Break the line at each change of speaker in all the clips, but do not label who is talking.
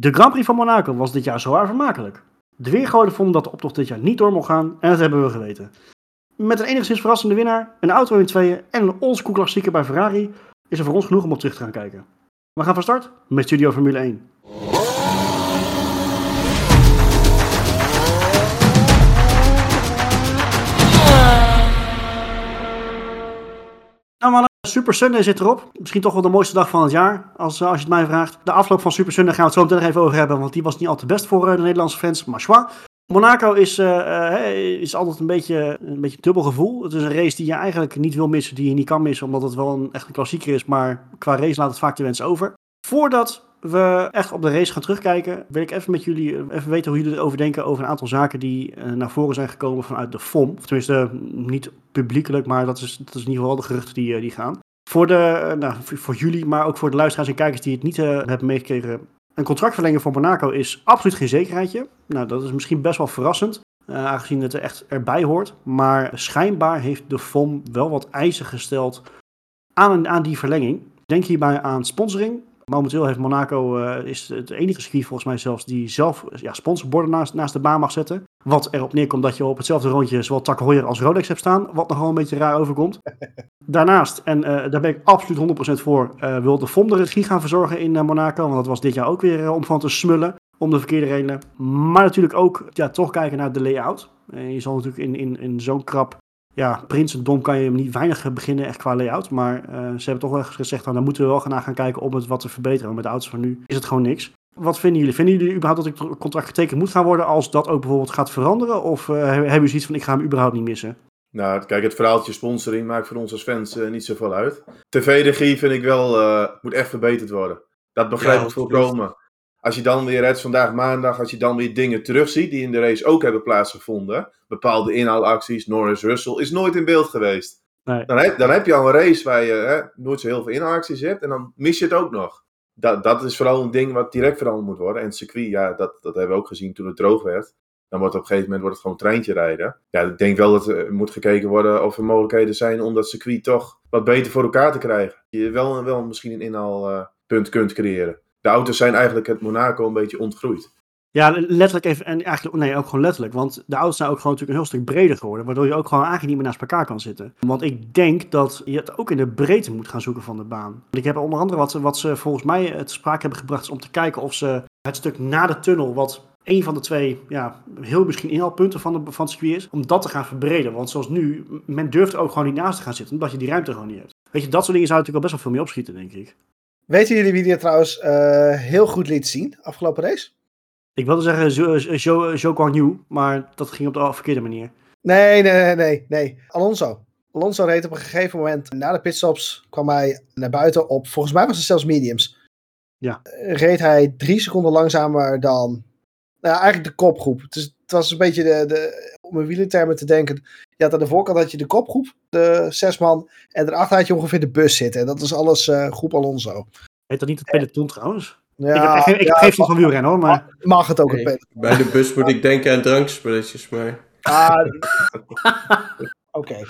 De Grand Prix van Monaco was dit jaar zwaar vermakelijk. De weergoden vonden dat de optocht dit jaar niet door mocht gaan en dat hebben we geweten. Met een enigszins verrassende winnaar, een auto in tweeën en een oldschool klassieker bij Ferrari is er voor ons genoeg om op terug te gaan kijken. We gaan van start met Studio Formule 1. Nou Super Sunday zit erop. Misschien toch wel de mooiste dag van het jaar, als, als je het mij vraagt. De afloop van Super Sunday gaan we het zo meteen even over hebben, want die was niet al te best voor eh, de Nederlandse fans. Maar schwa. Monaco is, uh, is altijd een beetje, een beetje dubbel gevoel. Het is een race die je eigenlijk niet wil missen, die je niet kan missen, omdat het wel een echt een klassieker is. Maar qua race laat het vaak de wens over. Voordat we echt op de race gaan terugkijken, wil ik even met jullie even weten hoe jullie erover denken over een aantal zaken die uh, naar voren zijn gekomen vanuit de FOM. Tenminste, niet publiekelijk, maar dat is, dat is in ieder geval de geruchten die, die gaan. Voor, de, nou, voor jullie, maar ook voor de luisteraars en kijkers die het niet hebben meegekregen. Een contractverlenging voor Monaco is absoluut geen zekerheidje. Nou, dat is misschien best wel verrassend, aangezien het er echt erbij hoort. Maar schijnbaar heeft de FOM wel wat eisen gesteld aan, aan die verlenging. Denk hierbij aan sponsoring, Momenteel heeft Monaco, uh, is het enige circuit volgens mij zelfs, die zelf ja, sponsorborden naast, naast de baan mag zetten. Wat erop neerkomt dat je op hetzelfde rondje zowel Tak Heuer als Rolex hebt staan. Wat nogal een beetje raar overkomt. Daarnaast, en uh, daar ben ik absoluut 100% voor, uh, wil de FOM de regie gaan verzorgen in Monaco. Want dat was dit jaar ook weer om van te smullen. Om de verkeerde redenen. Maar natuurlijk ook ja, toch kijken naar de layout. je zal natuurlijk in, in, in zo'n krap ja, Prinsendom kan je niet weinig beginnen echt qua layout. Maar uh, ze hebben toch wel gezegd, nou, dan moeten we wel gaan gaan kijken om het wat te verbeteren. Want met de auto's van nu is het gewoon niks. Wat vinden jullie? Vinden jullie überhaupt dat het contract getekend moet gaan worden als dat ook bijvoorbeeld gaat veranderen? Of uh, hebben jullie zoiets van, ik ga hem überhaupt niet missen?
Nou, kijk, het verhaaltje sponsoring maakt voor ons als fans uh, niet zoveel uit. TV-regie vind ik wel, moet echt verbeterd worden. Dat begrijp ja, ik volkomen. Als je dan weer, het vandaag maandag, als je dan weer dingen terugziet die in de race ook hebben plaatsgevonden. Bepaalde inhaalacties, Norris Russell, is nooit in beeld geweest. Nee. Dan, heb, dan heb je al een race waar je hè, nooit zo heel veel inhaalacties hebt en dan mis je het ook nog. Dat, dat is vooral een ding wat direct veranderd moet worden. En het circuit, ja, dat, dat hebben we ook gezien toen het droog werd. Dan wordt op een gegeven moment wordt het gewoon treintje rijden. Ja, ik denk wel dat er moet gekeken worden of er mogelijkheden zijn om dat circuit toch wat beter voor elkaar te krijgen. Je wel, wel misschien een inhaalpunt uh, kunt creëren de auto's zijn eigenlijk het Monaco een beetje ontgroeid.
Ja, letterlijk even, en eigenlijk, nee, ook gewoon letterlijk. Want de auto's zijn ook gewoon natuurlijk een heel stuk breder geworden. Waardoor je ook gewoon eigenlijk niet meer naast elkaar kan zitten. Want ik denk dat je het ook in de breedte moet gaan zoeken van de baan. Ik heb onder andere wat, wat ze volgens mij te sprake hebben gebracht. Is om te kijken of ze het stuk na de tunnel, wat een van de twee, ja, heel misschien inhaalpunten van, de, van het circuit is. Om dat te gaan verbreden. Want zoals nu, men durft ook gewoon niet naast te gaan zitten. Omdat je die ruimte gewoon niet hebt. Weet je, dat soort dingen zou natuurlijk al best wel veel mee opschieten, denk ik.
Weten jullie wie die trouwens uh, heel goed liet zien afgelopen race?
Ik wilde zeggen Zhou Guan Yu, maar dat ging op de verkeerde manier.
Nee, nee, nee, nee. Alonso. Alonso reed op een gegeven moment na de pitstops, kwam hij naar buiten op, volgens mij was het zelfs mediums.
Ja.
Reed hij drie seconden langzamer dan, nou eigenlijk de kopgroep. Dus het was een beetje de, de om in wielertermen te denken. Je had aan de voorkant had je de kopgroep, de zes man. En daarachter had je ongeveer de bus zitten. En dat is alles uh, groep Alonso.
Heet dat niet het peloton trouwens? Ja, ik, heb, ik, ja, geef niet van wielrennen hoor, maar...
Mag het ook
nee,
het peloton.
Bij de bus moet ik denken aan drankspelletjes, maar...
Ah, Oké. Okay.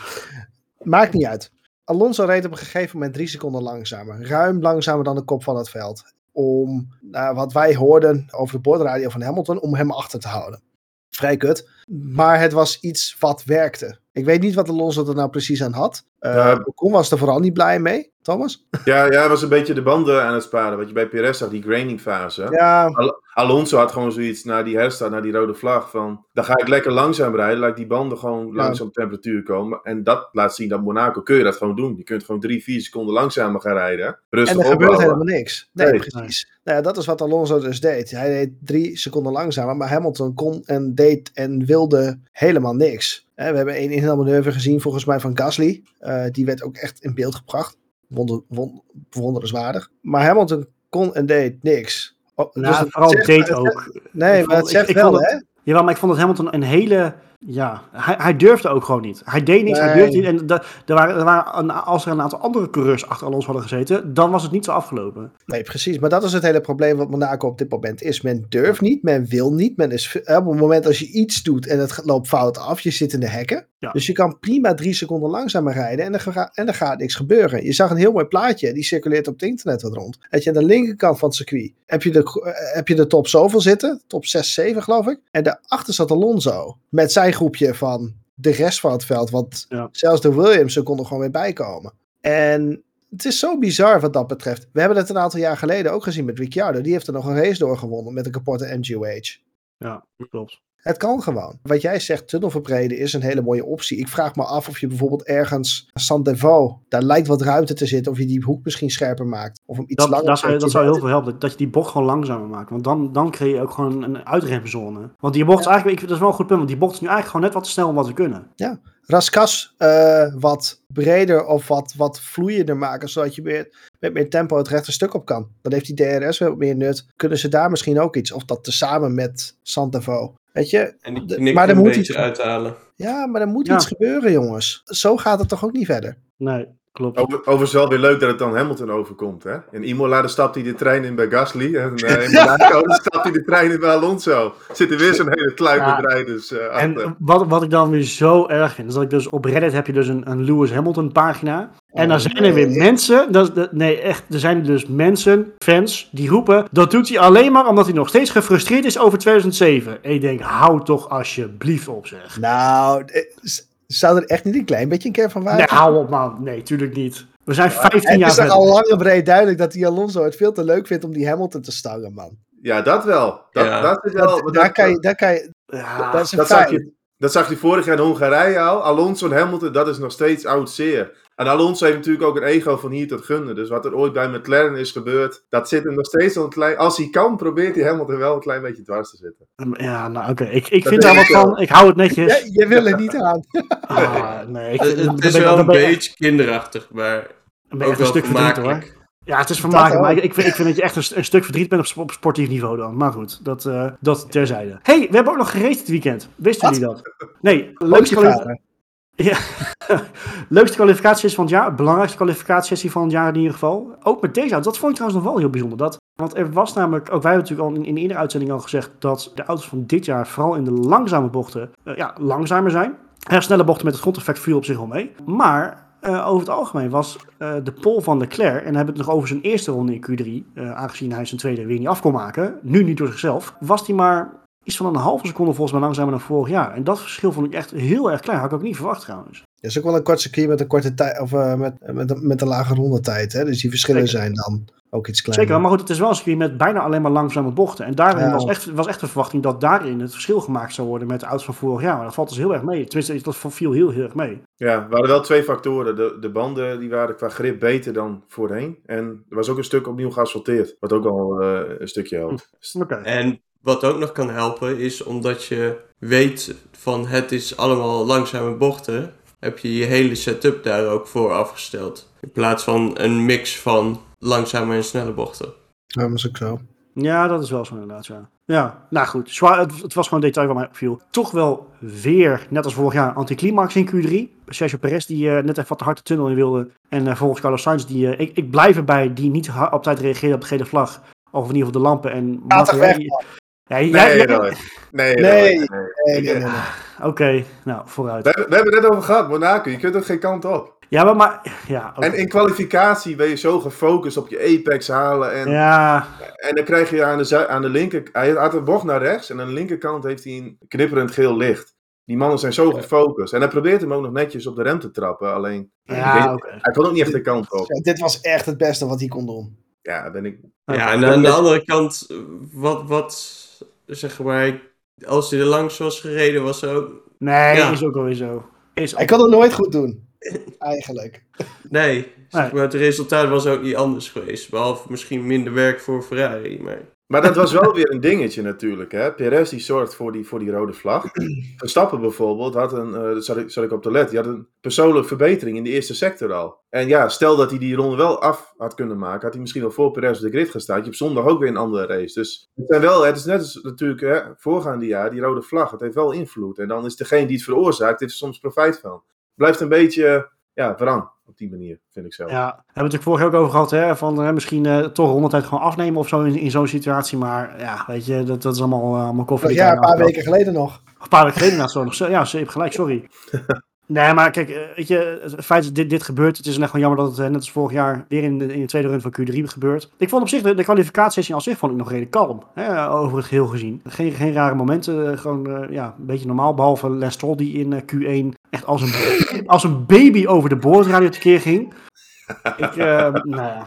Maakt niet uit. Alonso reed op een gegeven moment drie seconden langzamer. Ruim langzamer dan de kop van het veld. Om, nou, wat wij hoorden over de bordradio van Hamilton, om hem achter te houden. Vrij kut. Maar het was iets wat werkte. Ik weet niet wat Alonso er nou precies aan had. Uh, ja. Ocon was er vooral niet blij mee, Thomas.
Ja, ja, hij was een beetje de banden aan het sparen. Wat je bij Perez zag, die graining fase.
Ja.
Al Alonso had gewoon zoiets na die herstart, na die rode vlag. Van, dan ga ik lekker langzaam rijden. Laat die banden gewoon ja. langzaam temperatuur komen. En dat laat zien dat Monaco kun je dat gewoon doen. Je kunt gewoon drie, vier seconden langzamer gaan rijden.
Rustig en er gebeurt helemaal niks. Nee, nee. precies. Nou ja, dat is wat Alonso dus deed. Hij deed drie seconden langzamer. Maar Hamilton kon en deed en wilde helemaal niks. We hebben één inhaalmanoeuvre gezien, volgens mij van Gasly. Uh, die werd ook echt in beeld gebracht. Wonder, won, bewonderenswaardig. Maar Hamilton kon en deed niks.
Oh, nou, dus vooral zegt, deed ook.
Nee, maar het zegt ik, wel,
ik
hè?
Jawel, maar ik vond dat Hamilton een hele ja, hij, hij durfde ook gewoon niet. Hij deed niets, hij durfde niet. En er waren, er waren een, als er een aantal andere coureurs achter Alonso hadden gezeten, dan was het niet zo afgelopen.
Nee, precies. Maar dat is het hele probleem wat Monaco op dit moment is. Men durft niet, men wil niet. Men is, op het moment als je iets doet en het loopt fout af, je zit in de hekken.
Ja.
Dus je kan prima drie seconden langzamer rijden en er, ga- en er gaat niks gebeuren. Je zag een heel mooi plaatje, die circuleert op het internet wat rond. Dat je aan de linkerkant van het circuit heb je de, eh, heb je de top zoveel zitten, top 6, 7 geloof ik. En daarachter zat Alonso met zijn groepje van de rest van het veld. Want
Ja.
zelfs de Williams kon er gewoon weer bij komen. En het is zo bizar wat dat betreft. We hebben het een aantal jaar geleden ook gezien met Ricciardo. Die heeft er nog een race doorgewonnen met een kapotte MGUH.
Ja, klopt.
Het kan gewoon. Wat jij zegt, tunnelverbreden is een hele mooie optie. Ik vraag me af of je bijvoorbeeld ergens San Devo, daar lijkt wat ruimte te zitten, of je die hoek misschien scherper maakt. Of hem iets
Dat,
langer
dat, zou, dat zou heel veel helpen, dat je die bocht gewoon langzamer maakt. Want dan, dan creëer je ook gewoon een uitrempzone. Want die bocht is eigenlijk, ik vind dat is wel een goed punt, want die bocht is nu eigenlijk gewoon net wat te snel om wat te kunnen.
Raskas eh, wat breder of wat, wat vloeiender maken, zodat je weer met meer tempo het rechte stuk op kan. Dan heeft die DRS weer wat meer nut. Kunnen ze daar misschien ook iets? Of dat tezamen met Santevo. Weet je?
En die
maar
er
er
een
moet
beetje
iets-
uithalen.
Ja, maar er moet
Ja.
iets gebeuren, jongens. Zo gaat het toch ook niet verder?
Nee, klopt.
Over, overigens wel weer leuk dat het dan Hamilton overkomt. Hè? In Imola stapt hij de trein in bij Gasly. En eh, in Monaco stapt hij de trein in bij Alonso. Zit er weer zo'n hele kluit
Ja.
met rijders eh,
En wat, wat ik dan weer zo erg vind, is dat ik dus op Reddit heb je dus een, een Lewis Hamilton pagina. En dan zijn er weer
nee.
mensen, dat, nee echt, er zijn dus mensen, fans, die roepen, dat doet hij alleen maar omdat hij nog steeds gefrustreerd is over 2007. En ik denk, hou toch alsjeblieft op zeg.
Nou, eh, zou er echt niet een klein beetje een keer van
Nee,
waarheid
hou op man. Nee, tuurlijk niet. We zijn 15
Het
jaar
is toch
verder.
al lang en breed duidelijk dat die Alonso het veel te leuk vindt om die Hamilton te stangen, man.
Ja, dat wel. Dat,
Ja.
dat is wel.
Dat-
dat-
daar, kan je, daar kan je,
Ja,
dat is een
dat zag je, dat zag je vorig jaar in Hongarije al. Alonso en Hamilton, dat is nog steeds oud zeer. En Alonso heeft natuurlijk ook een ego van hier tot gunnen. Dus wat er ooit bij McLaren is gebeurd, dat zit hem nog steeds al een klein... Als hij kan, probeert hij Hamilton wel een klein beetje dwars te zitten.
ja nou oké. Ik, ik
Dat
vind daar wat van. Ik hou het netjes.
Jij wil er niet aan.
Ah, nee, ik,
Het, is wel een beetje kinderachtig, maar ook
echt een stuk verdriet hoor.
vermakelijk.
Ja, het is vermakelijk, maar ik, ik, vind, ik vind dat je echt een, een stuk verdriet bent op, sp- op sportief niveau dan. Maar goed, dat, eh, dat terzijde. hey, we hebben ook nog geraced dit weekend. Wisten jullie dat? Nee,
Ook vader.
leukste kwalificatiesessie van het jaar. Belangrijkste kwalificatiesessie van het jaar in ieder geval. Ook met deze auto. Dat vond ik trouwens nog wel heel bijzonder. Dat, want er was namelijk, ook wij hebben natuurlijk al in, de eerdere uitzending al gezegd, dat de auto's van dit jaar vooral in de langzame bochten eh, ja, langzamer zijn. Ja, snelle bochten met het grondeffect viel op zich wel mee. Maar eh, over het algemeen was eh, de pole van Leclerc, en dan hebben het nog over zijn eerste ronde in Q3, eh, aangezien hij zijn tweede weer niet af kon maken, nu niet door zichzelf, was hij maar iets van een halve seconde volgens mij langzamer dan vorig jaar. En dat verschil vond ik echt heel erg klein. Had ik ook niet verwacht trouwens.
Dat is ook wel een kort circuit met een korte tijd, of eh, met, met, een- met een lage rondetijd. Hè? Dus die verschillen
Zeker.
zijn dan ook iets kleiner.
Zeker, maar goed, het is wel een circuit met bijna alleen maar langzame bochten. En daarin
Ja.
was, echt, was echt de verwachting dat daarin het verschil gemaakt zou worden met de auto's van vorig jaar. Maar dat valt dus heel erg mee. Tenminste, dat viel heel, heel erg mee.
Ja, er waren wel twee factoren. De, de banden die waren qua grip beter dan voorheen. En er was ook een stuk opnieuw geasfalteerd. Wat ook al eh, een stukje helpt.
Oké.
En wat ook nog kan helpen is omdat je weet van het is allemaal langzame bochten, heb je je hele setup daar ook voor afgesteld. In plaats van een mix van langzame en snelle bochten.
Ja, dat is ook zo.
Ja, dat is wel zo inderdaad, ja. Ja, nou goed. Zwaar, het, het was gewoon een detail waar mij opviel. Toch wel weer, net als vorig jaar, anticlimax in Q3. Sergio Perez die eh, net even wat te hard de tunnel in wilde. En eh, volgens Carlos Sainz, die, eh, ik, ik blijf erbij, die niet op tijd reageerde op de gele vlag. Of in ieder geval de lampen. En
weg,
Nee. Nee,
Nee. Nee, nee, nee, nee.
Oké, nou, vooruit.
We, hebben- we hebben het net over gehad, Monaco. Je kunt er geen kant op.
Ja, maar, maar ja, oké.
En in kwalificatie ben je zo gefocust op je apex halen. En,
ja,
en dan krijg je aan de, aan de linker... Hij had een bocht naar rechts. En aan de linkerkant heeft hij een knipperend geel licht. Die mannen zijn zo gefocust. En hij probeert hem ook nog netjes op de rem te trappen. Alleen,
ja, oké.
hij kon ook niet echt de kant op.
Ja, dit was echt het beste wat hij kon doen.
Ja, ben ik...
Ja, en aan de andere kant, wat, wat zeg maar, als hij er langs was gereden, was er ook.
Nee,
Ja.
is ook alweer zo. Is
Hij kan het nooit goed doen. Eigenlijk.
Nee, zeg maar, het resultaat was ook niet anders geweest. Behalve misschien minder werk voor Ferrari. Maar
Maar dat was wel weer een dingetje natuurlijk. Hè? Perez die zorgt voor die, voor die rode vlag. Verstappen bijvoorbeeld had een, uh, dat zat ik, zat ik op de let, die had een persoonlijke verbetering in de eerste sector al. En ja, stel dat hij die ronde wel af had kunnen maken, had hij misschien al voor Perez op de grid gestaan. Je hebt zondag ook weer een andere race. Dus het, zijn wel, het is net als natuurlijk hè, voorgaande jaar, die rode vlag, het heeft wel invloed. En dan is degene die het veroorzaakt, heeft er soms profijt van. Blijft een beetje, ja, wrang op die manier, vind ik zelf.
Ja, hebben we natuurlijk vorig jaar ook over gehad, hè, van hè, misschien uh, toch rondetijd gewoon afnemen of zo in, in zo'n situatie. Maar ja, weet je, dat, dat is allemaal, uh, allemaal koffie.
Ja, een paar weken geleden nog.
Een paar weken geleden, nou, zo, ja, ze heeft gelijk, sorry. Nee, maar kijk, eh, weet je, het feit dat dit, dit gebeurt, het is echt gewoon jammer dat het net als vorig jaar weer in de, in de tweede run van Q3 gebeurt. Ik vond op zich de, de kwalificatiesessie als zich vond ik nog redelijk kalm, hè, over het geheel gezien. Geen, geen rare momenten, gewoon uh, ja, een beetje normaal, behalve Les Stroll die in uh, Q1 echt als een, als een baby over de boordradio tekeer ging. Ik, nou ja.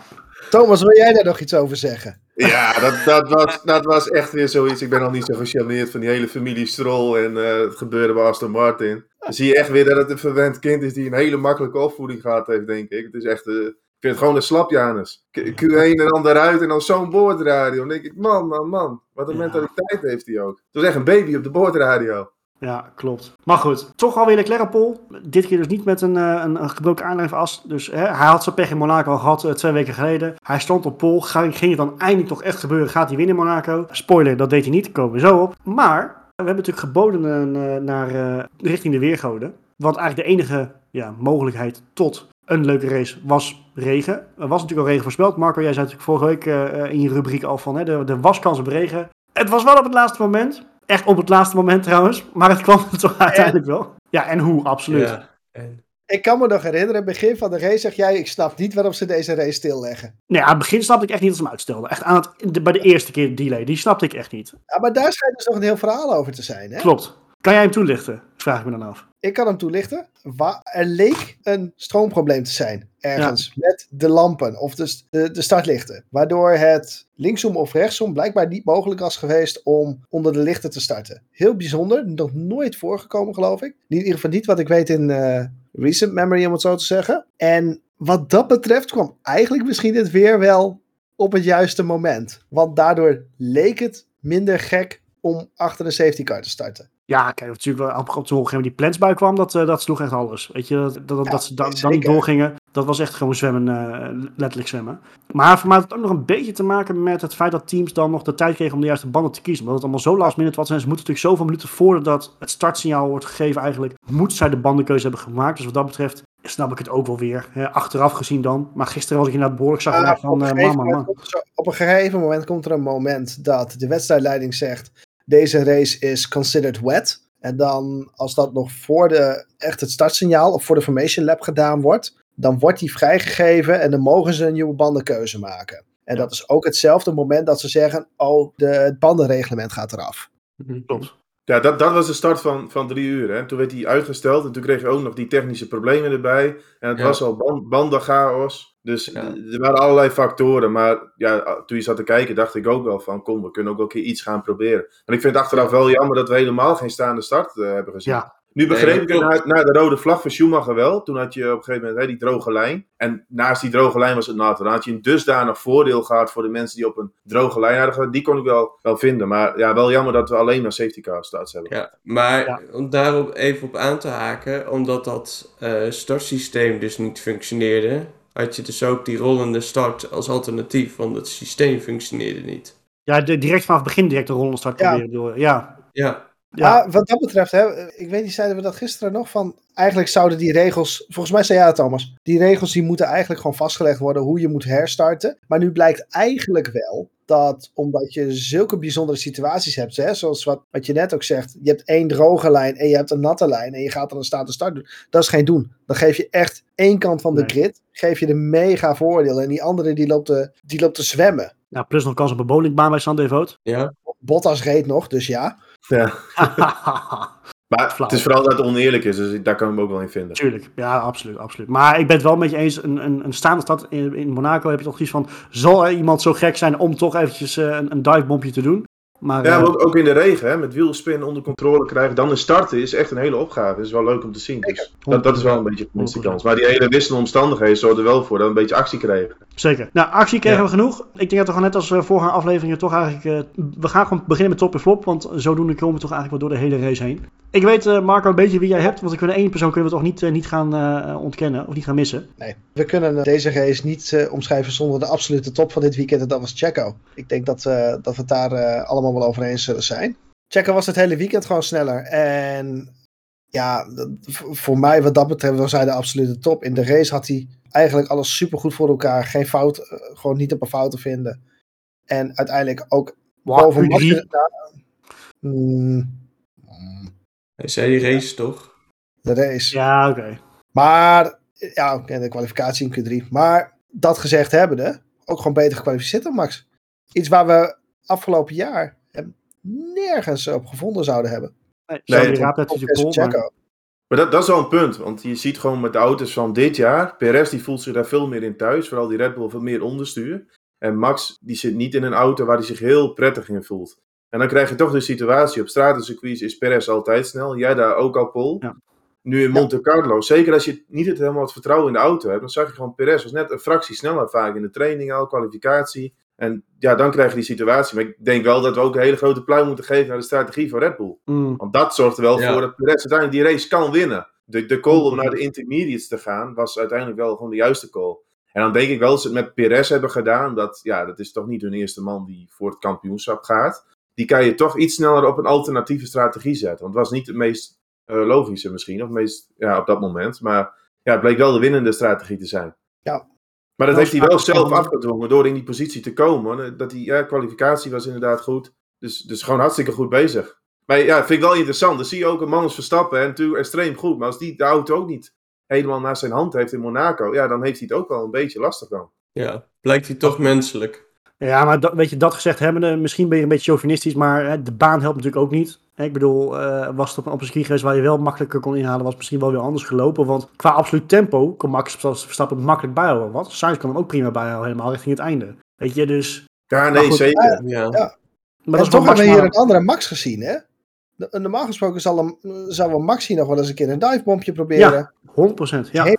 Thomas, wil jij daar nog iets over zeggen?
Ja, dat, dat, was, dat was echt weer zoiets. Ik ben al niet zo gecharmeerd van die hele familie Stroll en uh, het gebeurde bij Aston Martin. Dan zie je echt weer dat het een verwend kind is die een hele makkelijke opvoeding gehad heeft, denk ik. Het is echt, uh, ik vind het gewoon een slap, Janus. Q1 en dan eruit en dan zo'n boordradio. Dan denk ik, man, man, man. Wat een ja. mentaliteit heeft hij ook. Het was echt een baby op de boordradio.
Ja, klopt. Maar goed, toch alweer Leclerc op pol. Dit keer dus niet met een, een, een gebroken aandrijfas. Dus hè, hij had zijn pech in Monaco al gehad uh, twee weken geleden. Hij stond op pol. Ging, ging het dan eindelijk toch echt gebeuren? Gaat hij winnen in Monaco? Spoiler, dat deed hij niet. Komen we zo op. Maar we hebben natuurlijk geboden uh, naar uh, richting de weergoden. Want eigenlijk de enige ja, mogelijkheid tot een leuke race was regen. Er was natuurlijk al regen voorspeld. Marco, jij zei natuurlijk vorige week in je rubriek al van hè, de, de waskans op regen. Het was wel op het laatste moment. Echt op het laatste moment trouwens. Maar het kwam er toch uiteindelijk wel. Ja, en hoe, absoluut. Ja,
en... Ik kan me nog herinneren, begin van de race zeg jij, ik snap niet waarom ze deze race stilleggen.
Nee, aan het begin snapte ik echt niet dat ze hem uitstelden. Echt aan het, de, bij de eerste keer delay, die snapte ik echt niet.
Ja, maar daar schijnt dus nog een heel verhaal over te zijn, hè?
Klopt. Kan jij hem toelichten? Vraag ik me dan af.
Ik kan hem toelichten. Er leek een stroomprobleem te zijn ergens ja. met de lampen of de, de, de, startlichten. Waardoor het linksom of rechtsom blijkbaar niet mogelijk was geweest om onder de lichten te starten. Heel bijzonder, nog nooit voorgekomen geloof ik. In ieder geval niet wat ik weet in uh, recent memory om het zo te zeggen. En wat dat betreft kwam eigenlijk misschien dit weer wel op het juiste moment. Want daardoor leek het minder gek om achter de safety car te starten.
Ja, kijk, natuurlijk wel op, op het moment die plensbui kwam, dat, uh, dat sloeg echt alles. Weet je, dat, dat, ja, dat ze da, dan niet doorgingen, dat was echt gewoon zwemmen, uh, letterlijk zwemmen. Maar voor mij had het ook nog een beetje te maken met het feit dat teams dan nog de tijd kregen om de juiste banden te kiezen. Omdat het allemaal zo last minute was. En ze moeten natuurlijk zoveel minuten voordat het startsignaal wordt gegeven eigenlijk, moeten zij de bandenkeuze hebben gemaakt. Dus wat dat betreft snap ik het ook wel weer. Hè, achteraf gezien dan. Maar gisteren was ik inderdaad behoorlijk zag
ja,
van uh,
man, man. Op een gegeven moment komt er een moment dat de wedstrijdleiding zegt deze race is considered wet. En dan, als dat nog voor de, echt het startsignaal of voor de Formation Lab gedaan wordt, dan wordt die vrijgegeven en dan mogen ze een nieuwe bandenkeuze maken. En dat is ook hetzelfde moment dat ze zeggen, oh, de, het bandenreglement gaat eraf.
Klopt.
Ja, dat, dat was de start van, van drie uur. Hè. Toen werd die uitgesteld en toen kreeg je ook nog die technische problemen erbij. En het ja. was al band, bandenchaos. Dus ja. er waren allerlei factoren. Maar ja, toen je zat te kijken, dacht ik ook wel van: kom, we kunnen ook wel een keer iets gaan proberen. En ik vind het achteraf wel jammer dat we helemaal geen staande start uh, hebben gezien.
Ja.
Nu begreep nee, ik naar, naar, de rode vlag van Schumacher wel. Toen had je op een gegeven moment hè, die droge lijn. En naast die droge lijn was het nat. Dan had je een dusdanig voordeel gehad voor de mensen die op een droge lijn hadden gehad. Die kon ik wel, wel vinden. Maar ja, wel jammer dat we alleen maar safety car starts hebben.
Ja, maar ja. om daarop even op aan te haken. Omdat dat uh, startsysteem dus niet functioneerde had je dus ook die rollende start als alternatief, want het systeem functioneerde niet.
Ja, de, direct vanaf het begin direct de rollende start
ja.
proberen door. Ja.
Ja.
Ja, wat dat betreft, hè, ik weet niet, zeiden we dat gisteren nog van. Eigenlijk zouden die regels, volgens mij zei jij het Thomas, die regels die moeten eigenlijk gewoon vastgelegd worden hoe je moet herstarten. Maar nu blijkt eigenlijk wel dat omdat je zulke bijzondere situaties hebt, hè, zoals wat, wat je net ook zegt, je hebt één droge lijn en je hebt een natte lijn en je gaat dan een staande start doen. Dat is geen doen. Dan geef je echt één kant van de
Nee.
grid, geef je de mega voordeel en die andere die loopt te, die loopt te zwemmen.
ja, plus nog kans op een bowlingbaan bij Sunday Vote.
Ja,
Bottas reed nog, dus ja.
Ja. Maar het is vooral dat het oneerlijk is. Dus daar kan ik me ook wel in vinden.
Tuurlijk, ja, absoluut, absoluut. Maar ik ben het wel met je eens. Een, een, een staande stad in, in Monaco heb je toch iets van... Zal er iemand zo gek zijn om toch eventjes eh, een, een divebombje te doen? Maar,
Ja,
eh,
ook, in de regen, hè, met wielspin onder controle krijgen. Dan een starten is echt een hele opgave. Dat is wel leuk om te zien. Dus dat, dat is wel een beetje de minste
100%.
kans. Maar die hele wisselende omstandigheden zorgden er wel voor dat we een beetje actie kregen.
Zeker. Nou, actie kregen
Ja.
we genoeg. Ik denk dat we gewoon net als eh, vorige afleveringen toch eigenlijk... eh, we gaan gewoon beginnen met top en flop, want zodoende komen we toch eigenlijk wel door de hele race heen. Ik weet, eh, Marco, een beetje wie jij hebt, want we kunnen één persoon kunnen we toch niet, eh, niet gaan eh, ontkennen of niet gaan missen.
Nee, we kunnen deze race niet eh, omschrijven zonder de absolute top van dit weekend. En dat was Checo. Ik denk dat, eh, dat we het daar eh, allemaal wel over eens zullen zijn. Checo was het hele weekend gewoon sneller. En ja, voor mij wat dat betreft was hij de absolute top. In de race had hij eigenlijk alles supergoed voor elkaar. Geen fout, gewoon niet op een fout te vinden. En uiteindelijk ook boven Max
Q3.
gedaan. Mm,
Hij zei die race toch?
de race.
Ja, oké.
Maar, ja, oké, de kwalificatie in Q3. Maar dat gezegd hebbende, ook gewoon beter gekwalificeerd dan Max. Iets waar we afgelopen jaar hem nergens op gevonden zouden hebben.
Nee,
Nee,
pol, maar-.
Maar dat, dat is wel een punt, want je ziet gewoon met de auto's van dit jaar, Perez die voelt zich daar veel meer in thuis, vooral die Red Bull veel meer onderstuur. En Max die zit niet in een auto waar hij zich heel prettig in voelt. En dan krijg je toch de situatie, op stratencircuits is Perez altijd snel, jij daar ook al Pol.
Ja.
Nu in Monte Carlo, zeker als je niet het helemaal het vertrouwen in de auto hebt, dan zag je gewoon Perez was net een fractie sneller vaak in de training al, kwalificatie. En ja, dan krijg je die situatie. Maar ik denk wel dat we ook een hele grote pluim moeten geven naar de strategie van Red Bull.
Mm,
Want dat zorgt er wel
Ja.
voor dat Perez uiteindelijk die race kan winnen. De, de call om naar de intermediates te gaan was uiteindelijk wel gewoon de juiste call. En dan denk ik wel dat ze het met Perez hebben gedaan. Dat, ja, dat is toch niet hun eerste man die voor het kampioenschap gaat. Die kan je toch iets sneller op een alternatieve strategie zetten. Want het was niet het meest eh, logische misschien. Of het meest ja, op dat moment. Maar ja, het bleek wel de winnende strategie te zijn.
Ja.
Maar dat heeft hij wel zelf afgedwongen door in die positie te komen. Dat die ja, kwalificatie was inderdaad goed. Dus, dus gewoon hartstikke goed bezig. Maar ja, vind ik wel interessant. Dan zie je ook een man als Verstappen, en natuurlijk extreem goed. Maar als die de auto ook niet helemaal naar zijn hand heeft in Monaco, ja, dan heeft hij het ook wel een beetje lastig dan.
Ja, blijkt hij toch menselijk.
Ja, maar dat, weet je, dat gezegd hebbende, misschien ben je een beetje chauvinistisch, maar hè, de baan helpt natuurlijk ook niet. Hè, Ik bedoel, eh, was het op een, op een ski geweest waar je wel makkelijker kon inhalen, was het misschien wel weer anders gelopen. Want qua absoluut tempo kon Max Verstappen makkelijk bijhouden. Wat? Sainz kan hem ook prima bijhouden, helemaal richting het einde. Weet je, dus...
Ja,
Maar
nee,
goed,
zeker.
Ja.
Maar
Ja. en
dat is
toch
wel
hebben we hier een andere Max gezien, hè? Normaal gesproken zal zou een Max hier nog wel eens een keer een divebombje proberen.
100%, ja.
Heel-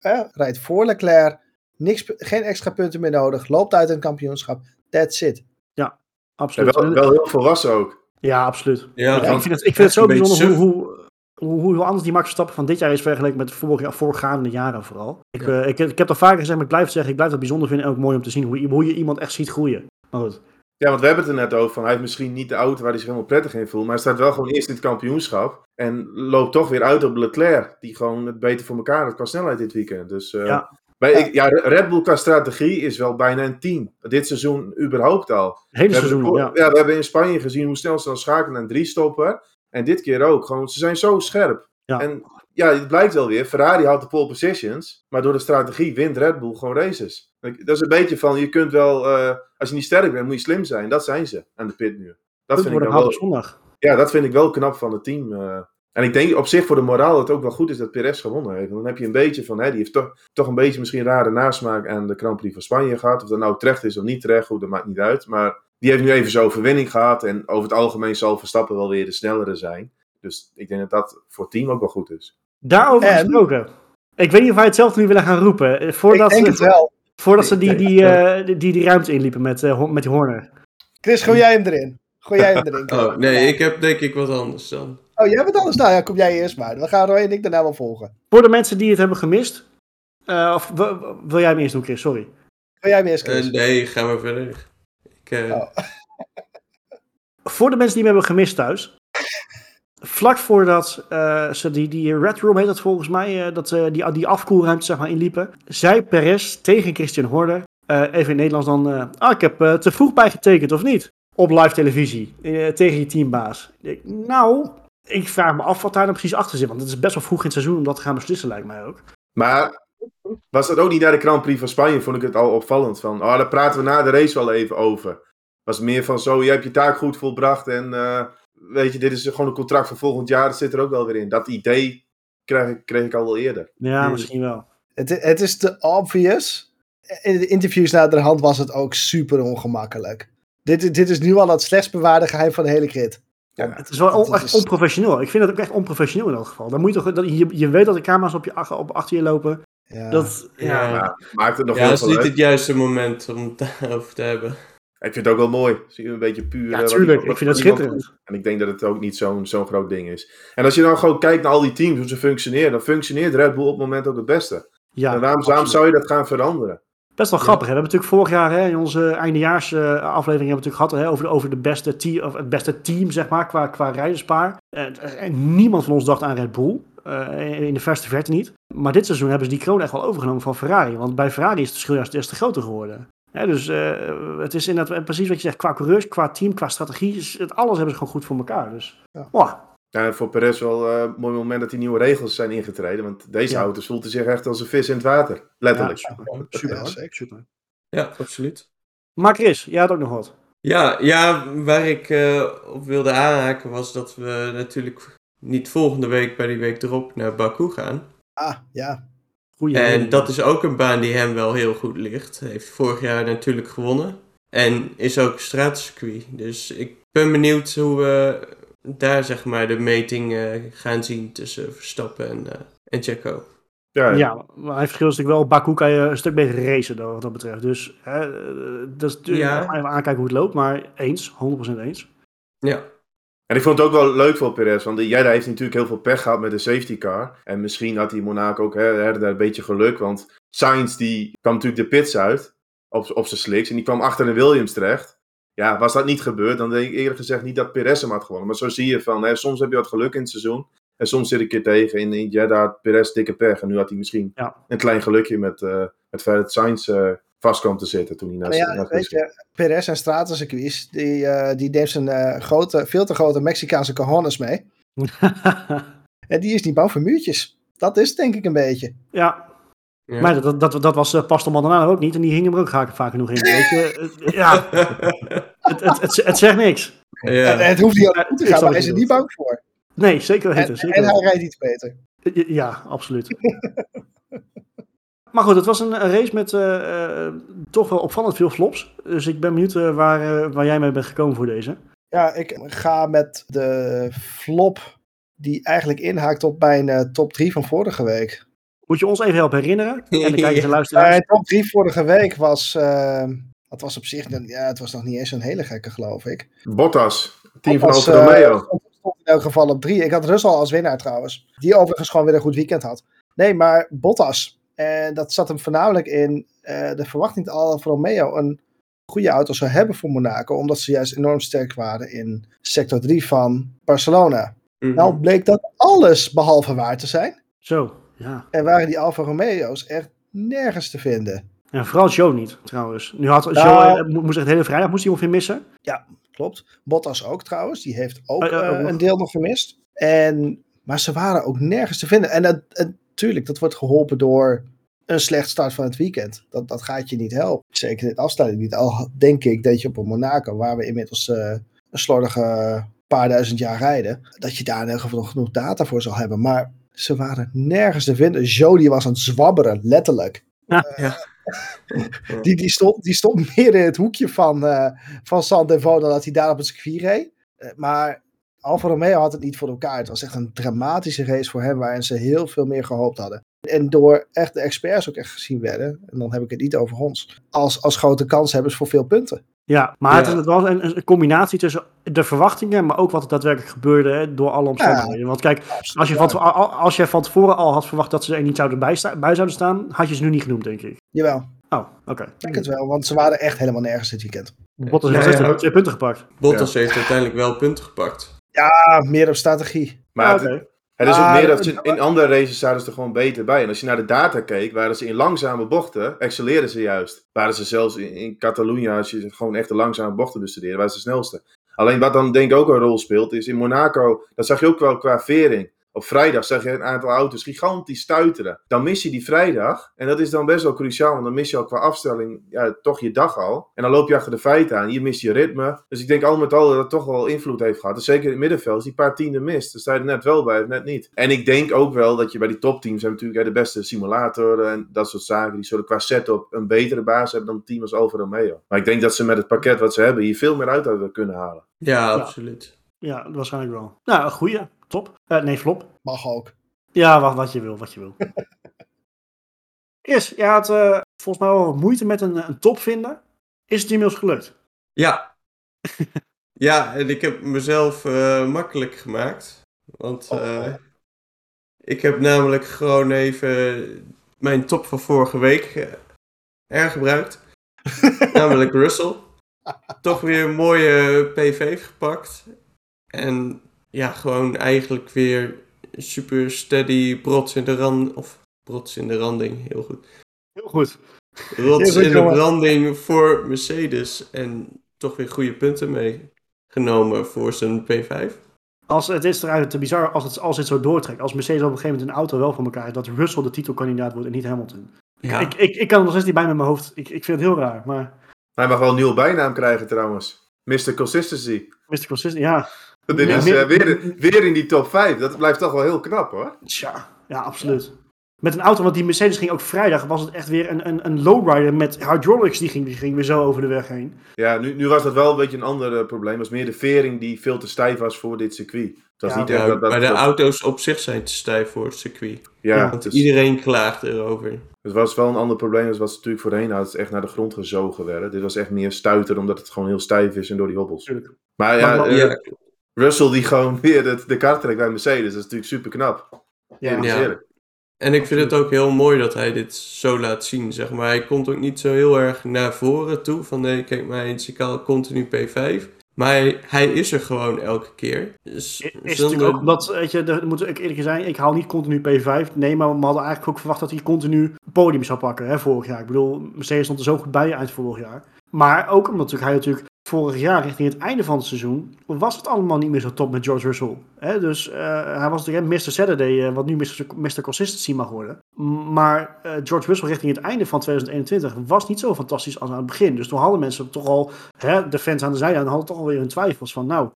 Hè? Rijdt voor Leclerc, niks, geen extra punten meer nodig, loopt uit een kampioenschap. That's it.
En
Absoluut.
wel, wel heel volwassen ook.
Ja, absoluut.
Ja,
Ja, ik vind het, ik vind het zo bijzonder hoe, hoe, hoe, hoe anders die Max Verstappen van dit jaar is vergeleken met de vorige, voorgaande jaren vooral. Ik,
Ja.
eh, ik, ik heb al vaker gezegd, maar ik blijf het zeggen, ik blijf het bijzonder vinden en ook mooi om te zien hoe, hoe je iemand echt ziet groeien. Maar goed.
Ja, want we hebben het er net over van, hij heeft misschien niet de auto waar hij zich helemaal prettig in voelt, maar hij staat wel gewoon eerst in het kampioenschap en loopt toch weer uit op Leclerc, die gewoon het beter voor elkaar heeft qua snelheid dit weekend. Dus eh,
Ja.
Bij,
Ja.
Ik, ja, Red Bull qua strategie is wel bijna een team. Dit seizoen überhaupt al.
Hele
hebben,
seizoen, ja.
ja, we hebben in Spanje gezien hoe snel ze dan schakelen naar een drie stopper. En dit keer ook. Gewoon, ze zijn zo scherp.
Ja.
En ja, het blijkt wel weer. Ferrari had de pole positions. Maar door de strategie wint Red Bull gewoon races. Dat is een beetje van, je kunt wel, eh, als je niet sterk bent, moet je slim zijn. Dat zijn ze aan de pitmuur. Dat
Goed
vind, ik wel,
zondag.
ja, dat vind ik wel knap van het team. eh. En ik denk op zich voor de moraal dat het ook wel goed is dat Perez gewonnen heeft. Want dan heb je een beetje van, hè, die heeft toch, toch een beetje misschien een rare nasmaak aan de Grand Prix van Spanje gehad. Of dat nou terecht is of niet terecht, goed, dat maakt niet uit. Maar die heeft nu even zijn overwinning gehad. En over het algemeen zal Verstappen wel weer de snellere zijn. Dus ik denk dat dat voor het team ook wel goed is.
Daarover
En-
gesproken. Ik weet niet of wij hetzelfde nu willen gaan roepen. Eh, Voordat,
ik denk
ze,
het wel.
voordat ze die, die, eh, die, die, die ruimte inliepen met, eh, met die Horner.
Chris, gooi jij hem erin. Gooi jij hem erin.
Oh, nee, ik heb denk ik wat anders dan.
Oh, jij bent alles. Nou ja, kom jij eerst maar. Dan gaan Roy en ik daarna wel volgen.
Voor de mensen die het hebben gemist. eh, of wil, wil jij hem eerst doen, Chris? Sorry.
Gooi jij hem eerst, Chris.
Eh, nee, ga maar verder. Ik, eh,
Oh.
Voor de mensen die hem hebben gemist thuis. Vlak voordat eh, ze die, die Red Room heet dat volgens mij, eh, dat eh, die, die afkoelruimte zeg maar inliepen, zei Perez tegen Christian Horner, eh, even in het Nederlands dan, eh, ah, ik heb eh, te vroeg bijgetekend of niet? Op live televisie, tegen je teambaas. Ik, nou, ik vraag me af wat daar dan precies achter zit, want het is best wel vroeg in het seizoen om dat te gaan beslissen, lijkt mij ook.
Maar was dat ook niet naar de Grand Prix van Spanje? Vond ik het al opvallend. Van, oh, daar praten we na de race wel even over. Was het meer van zo, je hebt je taak goed volbracht. En eh, weet je, dit is gewoon een contract voor volgend jaar. Dat zit er ook wel weer in. Dat idee kreeg ik, kreeg ik al wel eerder.
Ja,
Hmm.
misschien wel.
Het, het is te obvious. In de interviews naar de hand was het ook super ongemakkelijk. Dit, dit is nu al het slechtst bewaarde geheim van de hele crit.
Ja,
Het is wel on-
Dat
echt
is-
onprofessioneel. Ik vind het ook echt onprofessioneel in elk geval. Dan moet je toch, dat, je, je weet dat de camera's op je, op, achter je lopen.
Ja.
Dat, ja.
Maakt het nog
Ja,
heel
dat is niet
uit.
het juiste moment om het daarover te hebben.
Ik vind het ook wel mooi. Zie je een beetje puur.
Ja,
eh, wat
tuurlijk. Ik vind het
iemand
schitterend.
doet. En ik denk dat het ook niet zo'n zo'n groot ding is. En als je dan gewoon kijkt naar al die teams, hoe ze functioneren, dan functioneert Red Bull op het moment ook het beste.
Ja,
en waarom, zou je dat gaan veranderen?
Best wel grappig. Hè? We hebben natuurlijk vorig jaar hè, in onze eindejaars eh, aflevering hebben we natuurlijk gehad hè, over, de, over de beste team, of het beste team, zeg maar, qua, qua rijderspaar. En, niemand van ons dacht aan Red Bull. eh, in de verste verte niet. Maar dit seizoen hebben ze die kroon echt wel overgenomen van Ferrari. Want bij Ferrari is het verschil juist des te groter geworden. Hè, dus eh, het is inderdaad precies wat je zegt. Qua coureurs, qua team, qua strategie. is het, alles hebben ze gewoon goed voor elkaar. Dus,
Ja.
wow.
Ja, voor Perez wel eh, een mooi moment dat die nieuwe regels zijn ingetreden. Want deze
Ja.
auto's voelden zich echt als een vis in het water. Letterlijk.
Ja, super. Super,
Ja,
hoor.
zeker.
super.
Ja, absoluut.
Maar Chris, jij had ook nog wat.
Ja, ja waar ik eh, op wilde aanhaken was dat we natuurlijk niet volgende week bij die week erop naar Baku gaan.
Ah, ja.
Goeie
En dat is ook een baan die hem wel heel goed ligt. Hij heeft vorig jaar natuurlijk gewonnen. En is ook straatcircuit. Dus ik ben benieuwd hoe we daar zeg maar de meting eh, gaan zien tussen Verstappen en, eh en Checo.
Ja,
Ja, maar hij verschil is natuurlijk wel. Baku kan je een stuk beter racen dan, wat dat betreft. Dus hè, eh, dat is natuurlijk
Ja.
nog even aankijken hoe het loopt. Maar eens, 100% eens.
Ja,
En ik vond het ook wel leuk voor Perez, want Jeddah heeft natuurlijk heel veel pech gehad met de safety car. En misschien had hij Monaco ook hè, hè, daar een beetje geluk, want Sainz die kwam natuurlijk de pits uit op, op zijn slicks en die kwam achter de Williams terecht. Ja, was dat niet gebeurd, dan denk ik eerlijk gezegd niet dat Perez hem had gewonnen. Maar zo zie je van, hè, soms heb je wat geluk in het seizoen. En soms zit ik er tegen in, in Jeddah had Perez dikke pech. En nu had hij misschien
Ja.
een klein gelukje met eh het feit dat Sainz eh, vast kwam te zitten toen hij naar
Maar ja, weet je, Perez en stratencircuits, die, eh die neemt zijn eh, grote, veel te grote Mexicaanse cojones mee. En die is niet bang voor muurtjes. Dat is het denk ik een beetje.
ja,
ja.
maar dat, dat, dat was uh, Pastor Maldonado ook niet. En die hing hem er ook vaak, vaak genoeg in. Weet je? Eh, ja, het, het, het, het zegt niks.
En,
ja.
en het hoeft niet aan te gaan, maar hij is
je
er niet bang voor.
Nee, zeker
En,
weten. Zeker
en hij rijdt iets beter.
Ja, absoluut. maar goed, het was een, race met eh, eh, toch wel opvallend veel flops. Dus ik ben benieuwd eh, waar, eh, waar jij mee bent gekomen voor deze.
Ja, ik ga met de flop die eigenlijk inhaakt op mijn eh, top 3 van vorige week.
Moet je ons even helpen herinneren? En de kijkers en luisteraars.
top 3 vorige week was. eh, het was op zich. Ja, het was nog niet eens een hele gekke, geloof ik.
Bottas, team van Alfa
eh,
Romeo.
in elk geval op 3. Ik had Russell als winnaar trouwens. Die overigens gewoon weer een goed weekend had. Nee, maar Bottas. En dat zat hem voornamelijk in eh, de verwachting dat Alfa Romeo een goede auto zou hebben voor Monaco. Omdat ze juist enorm sterk waren in sector 3 van Barcelona.
Mhm.
Nou bleek dat alles behalve waar te zijn.
Zo, ja.
En waren die Alfa Romeo's echt nergens te vinden.
En vooral Joe niet, trouwens. Nu had
Nou-
Joe, eh, mo- moest echt de hele vrijdag moest hij ongeveer missen.
Klopt. Bottas ook trouwens. Die heeft ook
Oh, ja, ook
eh,
nog.
een deel nog gemist. En, maar ze waren ook nergens te vinden. En, dat- en tuurlijk, dat wordt geholpen door een slecht start van het weekend. Dat, dat gaat je niet helpen. Zeker in de afstelling niet. Al denk ik dat je op een Monaco, waar we inmiddels eh, een slordige paar duizend jaar rijden, dat je daar in ieder geval nog genoeg data voor zal hebben. Maar ze waren nergens te vinden. Joe die was aan het zwabberen, letterlijk.
Ja.
Ja.
Die, die, stond, die stond meer in het hoekje van, eh van San Devo dan dat hij daar op het circuit reed. Eh, maar Alfa Romeo had het niet voor elkaar. Het was echt een dramatische race voor hem waarin ze heel veel meer gehoopt hadden. En door echt de experts ook echt gezien werden, en dan heb ik het niet over ons, als, als grote kanshebbers voor veel punten.
Ja, maar
Ja.
Het, het was een, een combinatie tussen de verwachtingen, maar ook wat er daadwerkelijk gebeurde hè, door alle omstandigheden. Want kijk, als je, van, als je van tevoren al had verwacht dat ze er niet zouden bij, bij zouden staan, had je ze nu niet genoemd, denk ik.
Jawel,
Oh, oké.
ik denk het wel, want ze waren echt helemaal nergens dit weekend.
Bottas heeft
ja.
ja, twee punten gepakt.
Bottas heeft uiteindelijk wel punten gepakt.
Ja, meer op strategie.
Maar het. Het is ook meer dat
dat-
ze in andere races zaten ze er gewoon beter bij. En als je naar de data keek, waren ze in langzame bochten, excelleerden ze juist. Waren ze zelfs in, in Catalonië, als je gewoon echt de langzame bochten bestudeerde, waren ze de snelste. Alleen wat dan denk ik ook een rol speelt, is in Monaco, dat zag je ook wel qua vering. Op vrijdag zag je een aantal auto's gigantisch stuiteren. Dan mis je die vrijdag. En dat is dan best wel cruciaal, want dan mis je al qua afstelling ja, toch je dag al. En dan loop je achter de feiten aan. Je mist je ritme. Dus ik denk al met al dat het toch wel invloed heeft gehad. Dus zeker in het middenveld, als die paar tienden mist, dan sta je er net wel bij of net niet. En ik denk ook wel dat je bij die topteams hebben natuurlijk de beste simulatoren en dat soort zaken. Die zullen qua setup een betere basis hebben dan een team als Alfa Romeo. Maar ik denk dat ze met het pakket wat ze hebben hier veel meer uit hadden kunnen halen.
Ja, absoluut.
Ja, waarschijnlijk wel. Nou, een goeie. Top. Uh, nee, flop.
Mag ook.
Ja, wat, wat je wil, wat je wil. Is, je had uh, volgens mij wel wat moeite met een, een top vinden. Is het inmiddels gelukt?
Ja. ja, en ik heb mezelf uh, makkelijk gemaakt. Want uh, ik heb namelijk gewoon even mijn top van vorige week hergebruikt. namelijk Russell. Toch weer een mooie P5 gepakt. En ja, gewoon eigenlijk weer super steady brots in de rand. Of brots in de randing, heel goed.
Heel goed.
Rots in de branding voor Mercedes. En toch weer goede punten meegenomen voor zijn P5.
Als, het is eruit te bizar als het, als het zo doortrekt. Als Mercedes op een gegeven moment een auto wel voor elkaar heeft. Dat Russell de titelkandidaat wordt en niet Hamilton. Ja. Ik, ik, ik kan er nog steeds niet bij met mijn hoofd. Ik, ik vind het heel raar. Maar...
Hij mag wel een nieuwe bijnaam krijgen trouwens. Mr. Consistency.
Mr. Consistency, ja.
Dit is uh, weer, weer in die top 5. Dat blijft toch wel heel knap hoor.
Tja, ja, absoluut. Met een auto, want die Mercedes ging ook vrijdag, was het echt weer een, een, een lowrider met hydraulics. Die ging, die ging weer zo over de weg heen.
Ja, nu, nu was dat wel een beetje een ander uh, probleem. Het was meer de vering die veel te stijf was voor dit circuit. Het was
ja,
niet
ja,
dat, dat,
maar de auto's op zich zijn te stijf voor het circuit.
Ja,
Want iedereen klaagt erover.
Het was wel een ander probleem als wat ze natuurlijk voorheen hadden. Het echt naar de grond gezogen werden. Dit was echt meer stuiter omdat het gewoon heel stijf is en door die hobbels.
Tuurlijk.
Maar ja,
Maar-
eh,
ja,
Russell die gewoon weer de, de kar trekt bij Mercedes. Dat is natuurlijk super knap.
Ja.
En ik vind het ook heel mooi dat hij dit zo laat zien, zeg maar. Hij komt ook niet zo heel erg naar voren toe, van nee, kijk maar, het is al continu P5. Maar hij, hij is er gewoon elke keer. Dus
Is
zonder-
natuurlijk ook omdat, weet je, dat moet ik eerlijk zijn, ik haal niet continu P5. Nee, maar we hadden eigenlijk ook verwacht dat hij continu podium zou pakken, hè, vorig jaar. Ik bedoel, Mercedes stond er zo goed bij eind vorig jaar. Maar ook omdat hij natuurlijk vorig jaar richting het einde van het seizoen, was het allemaal niet meer zo top met George Russell. Hè, dus eh, hij was natuurlijk Mr. Saturday, eh, wat nu Mr. Mr. Consistency mag worden. Maar eh, George Russell richting het einde van 2021 was niet zo fantastisch als aan het begin. Dus toen hadden mensen toch al, de fans aan de zijlijn hadden toch alweer hun twijfels van, nou,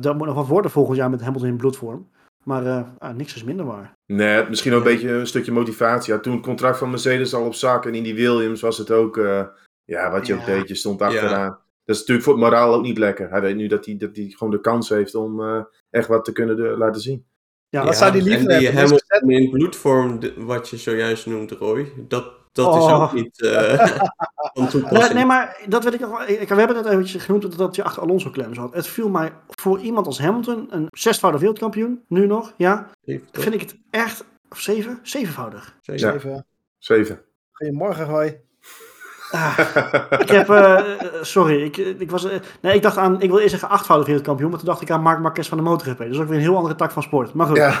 dat moet nog wat worden volgend jaar met Hamilton in bloedvorm. Maar niks is minder waar.
Nee, misschien ook een beetje een stukje motivatie. Toen het contract van Mercedes al op zak en in die Williams was het ook, ja, wat je
Ja.
ook deed, je stond achteraan. Dat is natuurlijk voor het moraal ook niet lekker. Hij weet nu dat hij, dat hij gewoon de kans heeft om eh, echt wat te kunnen de- laten zien.
Ja,
Wat zou die liever
en die
hebben?
Hamilton in bloedvorm, wat je zojuist noemt, Roy, dat, dat is
Oh.
ook niet eh van
Nee,
toepassing.
nee, maar dat weet ik nog we hebben het eventjes genoemd dat- je achter Alonso klem zat. Het viel mij voor iemand als Hamilton, een zesvoudig wereldkampioen, nu nog, ja, vind ik het echt, of zeven, zevenvoudig.
Zeker.
Ja.
Even.
Zeven.
Goedemorgen, Roy.
Ah, ik heb, eh, eh, sorry, ik, ik was, eh, nee, ik dacht aan, ik wil eerst zeggen achtvoudig wereldkampioen, maar toen dacht ik aan Marc Marquez van de MotoGP. Dat is ook weer een heel andere tak van sport. Maar goed.
Ja.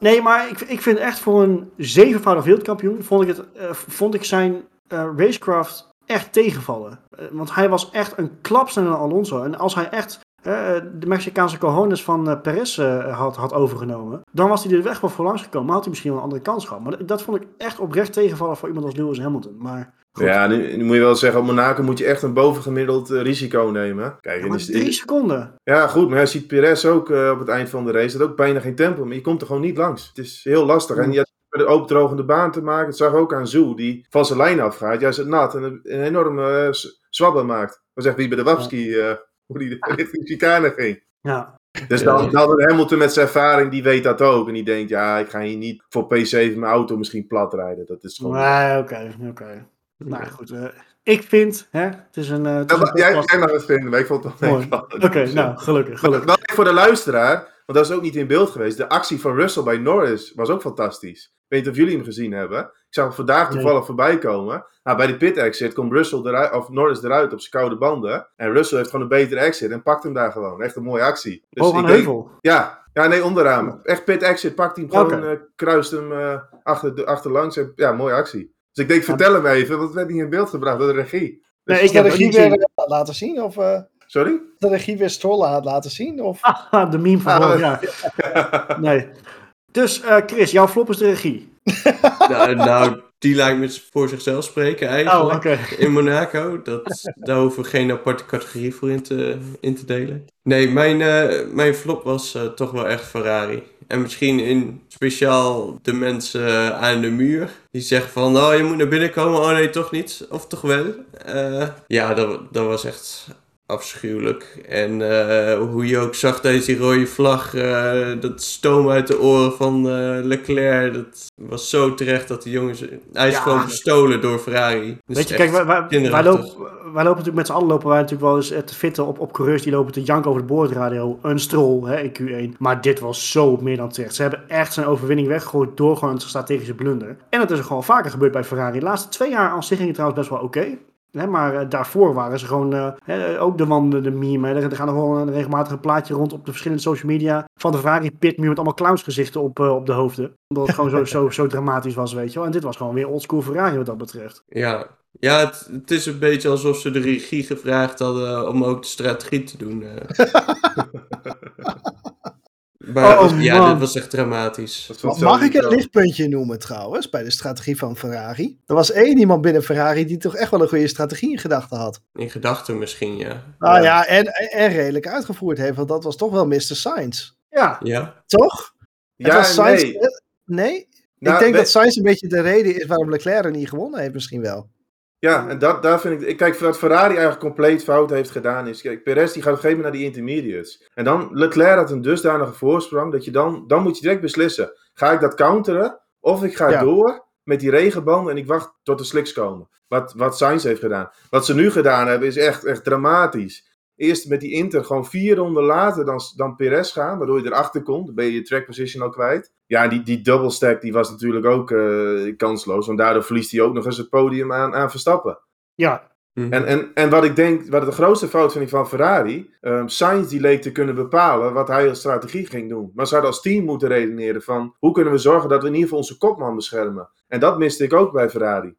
Nee, maar ik, ik vind echt voor een zevenvoudig wereldkampioen, vond ik, het, eh, vond ik zijn eh, racecraft echt tegenvallen. Eh, want hij was echt een klap sneller dan Alonso. En als hij echt eh, de Mexicaanse cojones van eh, Perez eh, had, had overgenomen, dan was hij de weg wel voor langs gekomen. Maar had hij misschien wel een andere kans gehad. Maar dat, dat vond ik echt oprecht tegenvallen voor iemand als Lewis Hamilton. Maar goed.
Ja, nu, nu moet je wel zeggen, op Monaco moet je echt een bovengemiddeld risico nemen. Kijk,
Ja, maar drie seconden.
ja, goed, maar hij ziet Perez ook op het eind van de race. Dat ook bijna geen tempo, maar je komt er gewoon niet langs. Het is heel lastig. En je hebt met een opendrogende baan te maken. Het zag ook aan Zoe, die van zijn lijn afgaat. Juist het nat en een, een enorme zwabber maakt. Dat zegt wie bij de Wapski, hoe die richting chicane ging.
Ja,
Dus dan, dan Hamilton met zijn ervaring, die weet dat ook. En die denkt, ja, ik ga hier niet voor P7 mijn auto misschien plat rijden. Dat is gewoon...
nee, oké, oké. Nou goed, eh, ik vind, hè, het is een... eh, het is
Ja,
een
maar jij, jij mag het vinden, maar ik vond het wel
Mooi. Oké, nou, gelukkig, gelukkig.
voor de luisteraar, want dat is ook niet in beeld geweest. De actie van Russell bij Norris was ook fantastisch. Ik weet niet of jullie hem gezien hebben. Ik zag hem vandaag
Nee.
toevallig voorbij komen. Nou, bij de pit exit komt Russell eruit, of Norris eruit op zijn koude banden. En Russell heeft gewoon een betere exit en pakt hem daar gewoon. Echt een mooie actie. Dus ik denk-
heuvel.
Ja, ja, nee, onderaan. Echt pit exit, pakt hij hem gewoon,
Oké.
eh, kruist hem eh, achter, de, achterlangs. En, ja, mooie actie. Dus ik denk, vertel hem even, want het werd niet in beeld gebracht door de regie. Dus
Nee, ik
de
heb het
regie
niet gezien.
weer eh, laten zien? Of, eh,
Sorry?
De regie weer Stroll had laten zien? Of?
Ah, de meme van
Ah.
Nee. Dus eh, Chris, jouw flop is de regie.
nou, nou, die lijkt me voor zichzelf spreken eigenlijk.
Oh,
in Monaco. Dat, daar hoeven we geen aparte categorie voor in te, in te delen. Nee, mijn, eh, mijn flop was eh, toch wel echt Ferrari. En misschien in speciaal de mensen aan de muur. Die zeggen van, oh je moet naar binnen komen. Oh nee, toch niet. Of toch wel. Ja, dat, dat was echt afschuwelijk. En eh, hoe je ook zag tijdens die rode vlag, eh, dat stoom uit de oren van eh, Leclerc, dat was zo terecht dat die jongens... Hij is
Ja.
gewoon gestolen door Ferrari. Dus
Weet je, kijk, wij, wij, wij,
kinderachtig.
lopen, wij lopen natuurlijk met z'n allen lopen wij natuurlijk wel eens te fitten op, op coureurs die lopen te janken over de boordradio. Een strol hè, in Q1. Maar dit was zo meer dan terecht. Ze hebben echt zijn overwinning weggegooid door gewoon een strategische blunder. En dat is er gewoon vaker gebeurd bij Ferrari. De laatste twee jaar aan zich ging het trouwens best wel oké. Hè, maar eh, daarvoor waren ze gewoon eh, hè, ook de wanden, de meme. hè. Er, gaan nog wel een regelmatig een plaatje rond op de verschillende social media van de Ferrari pitmuur met allemaal clownsgezichten op, eh, op de hoofden. Omdat het gewoon zo, zo, zo dramatisch was, weet je wel. En dit was gewoon weer oldschool Ferrari wat dat betreft.
Ja, ja het, het is een beetje alsof ze de regie gevraagd hadden om ook de strategie te doen. maar
Oh,
ja,
man.
dit was echt dramatisch.
Dat
Mag ik een
niet
lichtpuntje noemen trouwens, bij de strategie van Ferrari? Er was één iemand binnen Ferrari die toch echt wel een goede strategie in gedachten had.
In gedachten misschien, ja.
Nou
Ja.
ja, en, en redelijk uitgevoerd heeft, want dat was toch wel Mr. Sainz.
Ja,
Ja,
Toch? Het
Ja,
was Sainz,
nee.
nee?
Nou,
ik denk
we-
dat Sainz een beetje de reden is waarom Leclerc er niet gewonnen heeft misschien wel.
Ja, en dat, daar vind ik... ik- Kijk, wat Ferrari eigenlijk compleet fout heeft gedaan is... Kijk, Perez die gaat op een gegeven moment naar die intermediates. En dan, Leclerc had een dusdanige voorsprong... dat je dan... Dan moet je direct beslissen. Ga ik dat counteren? Of ik ga
Ja.
door met die regenband... en ik wacht tot de slicks komen. Wat, wat Sainz heeft gedaan. Wat ze nu gedaan hebben is echt, echt dramatisch. Eerst met die Inter gewoon vier ronden later dan, dan Perez gaan... waardoor je erachter komt. Dan ben je je track position al kwijt. Ja, die, die double stack die was natuurlijk ook eh, kansloos... want daardoor verliest hij ook nog eens het podium aan, aan Verstappen.
ja.
Mhm.
En, en, en wat ik denk, wat de grootste fout vind ik van Ferrari, ehm Sainz die leek te kunnen bepalen wat hij als strategie ging doen. Maar ze hadden als team moeten redeneren van, hoe kunnen we zorgen dat we in ieder geval onze kopman beschermen. En dat miste ik ook bij Ferrari.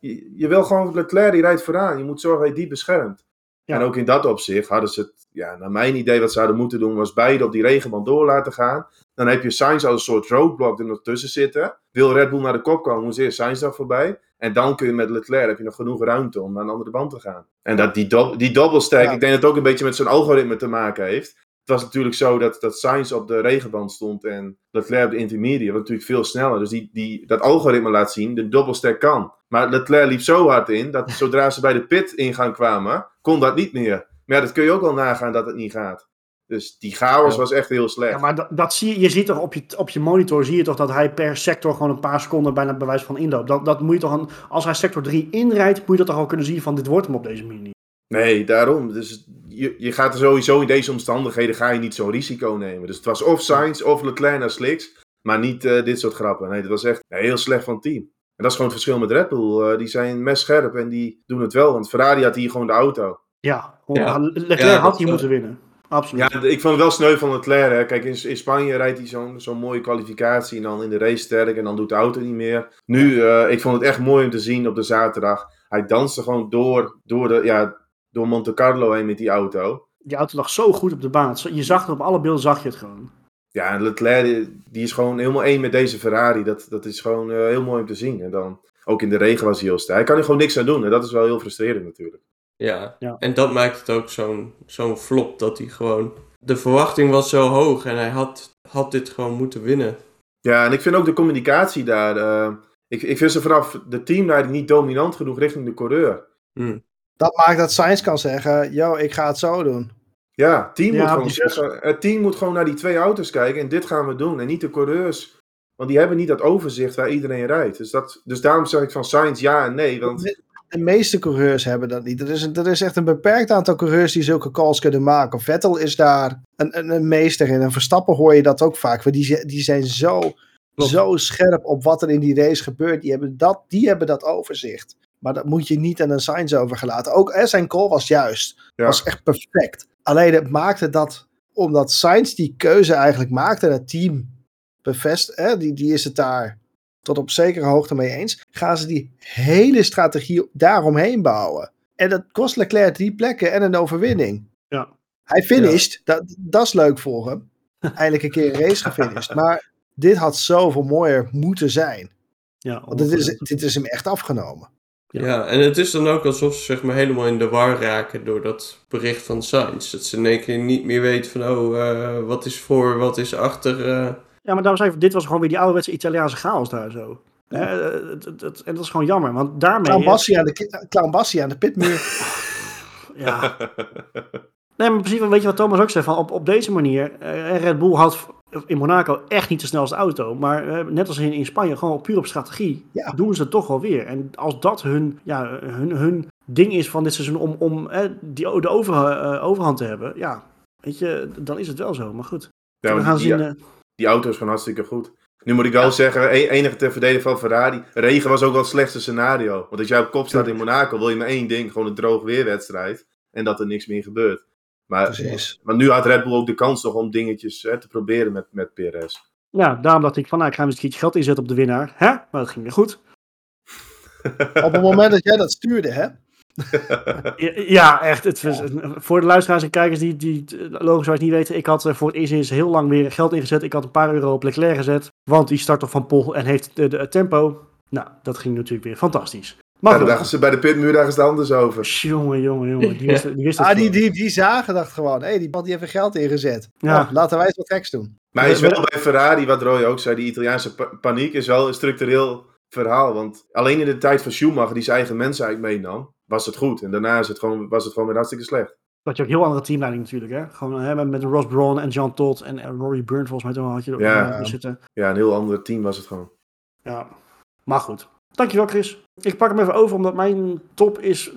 Je, je wil gewoon Leclerc, die rijdt vooraan. Je moet zorgen dat je die beschermt.
Ja.
En ook in dat opzicht hadden ze het, ja, naar mijn idee wat ze hadden moeten doen, was beide op die regenband door laten gaan. Dan heb je Sainz als een soort roadblock er nog tussen zitten. Wil Red Bull naar de kop komen, moet eerst Sainz daar voorbij. En dan kun je met Leclerc, heb je nog genoeg ruimte om naar een andere band te gaan. En dat, die, dob die dobbelstack,
Ja.
ik denk dat het ook een beetje met zijn algoritme te maken heeft. Het was natuurlijk zo dat, dat Sainz op de regenband stond en Leclerc op de intermediate. Wat natuurlijk veel sneller. Dus die, die, dat algoritme laat zien, de dobbelstack kan. Maar Leclerc liep zo hard in, dat zodra ze bij de pit ingang kwamen, kon dat niet meer. Maar ja, dat kun je ook wel nagaan dat het niet gaat. Dus die chaos
Ja.
was echt heel slecht.
Ja, maar dat, dat zie je, je ziet toch op je, op je monitor, zie je toch dat hij per sector gewoon een paar seconden bijna bewijs van inloopt. Dat, dat moet je toch, een, als hij sector 3 inrijdt, moet je dat toch al kunnen zien van dit wordt hem op deze manier.
Nee, daarom. Dus je, je gaat er sowieso in deze omstandigheden ga je niet zo'n risico nemen. Dus het was of Sainz of Leclerc naar Slicks. Maar niet eh, dit soort grappen. Nee, dat was echt heel slecht van het team. En dat is gewoon het verschil met Red Bull. Eh, die zijn mes scherp en die doen het wel. Want Ferrari had hier gewoon de auto.
Ja,
Ja.
Leclerc
Ja,
had hier moeten winnen. Absoluut.
Ja, ik vond het wel sneu van Leclerc. Hè. Kijk, in, in Spanje rijdt hij zo'n zo'n mooie kwalificatie. En dan in de race sterk. En dan doet de auto niet meer. Nu, eh, ik vond het echt mooi om te zien op de zaterdag. Hij danste gewoon door, door, de, ja, door Monte Carlo heen met die auto.
Die auto lag zo goed op de baan. Je zag het op alle beelden, zag je het gewoon.
Ja, en Leclerc die- is gewoon helemaal één met deze Ferrari. Dat, dat is gewoon eh, heel mooi om te zien. En dan, ook in de regen was hij heel sterk. Hij kan er gewoon niks aan doen. En dat is wel heel frustrerend natuurlijk.
Ja.
Ja.
en dat maakt het ook zo'n zo'n flop dat hij gewoon... De verwachting was zo hoog en hij had, had dit gewoon moeten winnen.
Ja, en ik vind ook de communicatie daar... eh, ik, ik vind ze vanaf de teamleiding niet dominant genoeg richting de coureur.
Hm.
Dat maakt dat Sainz kan zeggen, yo, ik ga het zo doen.
Ja, het team,
Ja,
moet gewoon zeggen, het team moet gewoon naar die twee auto's kijken en dit gaan we doen. En niet de coureurs. Want die hebben niet dat overzicht waar iedereen rijdt. Dus, dat, dus daarom zeg ik van Sainz ja en nee. Want
De meeste coureurs hebben dat niet. Er is, er is echt een beperkt aantal coureurs die zulke calls kunnen maken. Vettel is daar een, een, een meester in. En Verstappen hoor je dat ook vaak. Want die, die zijn zo,
Klopt.
zo scherp op wat er in die race gebeurt. Die hebben dat, die hebben dat overzicht. Maar dat moet je niet aan een Sainz overgelaten. Ook hè, zijn call was juist.
Ja.
Was echt perfect. Alleen het maakte dat, omdat Sainz die keuze eigenlijk maakte, en het team bevest, hè, die, die is het daar tot op zekere hoogte mee eens, gaan ze die hele strategie daaromheen bouwen. En dat kost Leclerc drie plekken en een overwinning.
Ja.
Hij finished, dat, dat is leuk voor hem. Eindelijk een keer een race gefinished. Maar dit had zoveel mooier moeten zijn.
Ja,
Want dit is, dit is hem echt afgenomen.
Ja.
Ja. en het is dan ook alsof ze zeg maar helemaal in de war raken door dat bericht van Sainz. Dat ze in één keer niet meer weten van, oh, eh, wat is voor, wat is achter. eh.
Ja, maar daarom zei ik, dit was gewoon weer die ouderwetse Italiaanse chaos daar zo. Hè, eh, en dat is gewoon jammer, want daarmee...
Clown aan de, Clown aan de pitmuur.
Ja. Nee, maar precies, weet je wat Thomas ook zei? Van op, op deze manier, eh, Red Bull had in Monaco echt niet de snelste auto. Maar eh, net als in, in Spanje, gewoon puur op strategie,
Ja.
doen ze het toch wel weer. En als dat hun, ja, hun, hun ding is van dit seizoen om, om eh, die, de over, eh, overhand te hebben, ja, weet je, dan is het wel zo. Maar goed,
Ja, maar
gaan
die,
zien.
die, die auto is gewoon hartstikke goed. Nu moet ik wel zeggen, e- enige te verdedigen van Ferrari. Regen was ook wel het slechtste scenario. Want als jij op kop staat in Monaco, wil je maar één ding: gewoon een droog weerwedstrijd. En dat er niks meer gebeurt. Maar,
Precies.
maar nu had Red Bull ook de kans nog om dingetjes hè, te proberen met, met Perez.
ja, daarom dacht ik van, nou, ik ga eens een keertje geld inzetten op de winnaar. Hè? Maar dat ging weer goed.
Op het moment dat jij dat stuurde, hè?
Ja, echt. Het was, Voor de luisteraars en kijkers die, die het logisch niet weten. Ik had eh, voor het eerst eens heel lang weer geld ingezet. Ik had een paar euro op Leclerc gezet. Want die start toch van Pol en heeft de, tempo. Nou, dat ging natuurlijk weer fantastisch. Maar
Ja, dachten ze bij de pitmuur daar is het anders over.
Jongen, jongen, jongen. Die wist, die wist het
Ah, die, die, die zagen dacht gewoon, hé, hey, die man die heeft er geld ingezet.
Ja.
Ja. laten wij eens wat geks doen.
Maar is
We-
wel bij Ferrari, wat Roy ook zei, die Italiaanse pa- paniek is wel een structureel verhaal. Want alleen in de tijd van Schumacher, die zijn eigen mensen eigenlijk meenam, was het goed. En daarna is het gewoon, was het gewoon weer hartstikke slecht.
Dat je ook heel andere teamleiding natuurlijk. Hè? Gewoon hè, met- met Ross Brawn en John Todd en, en Rory Byrne volgens mij. Toen had je er
Ja.
zitten.
Ja, een heel ander team was het gewoon.
Ja, maar goed. Dankjewel Chris. Ik pak hem even over omdat mijn top is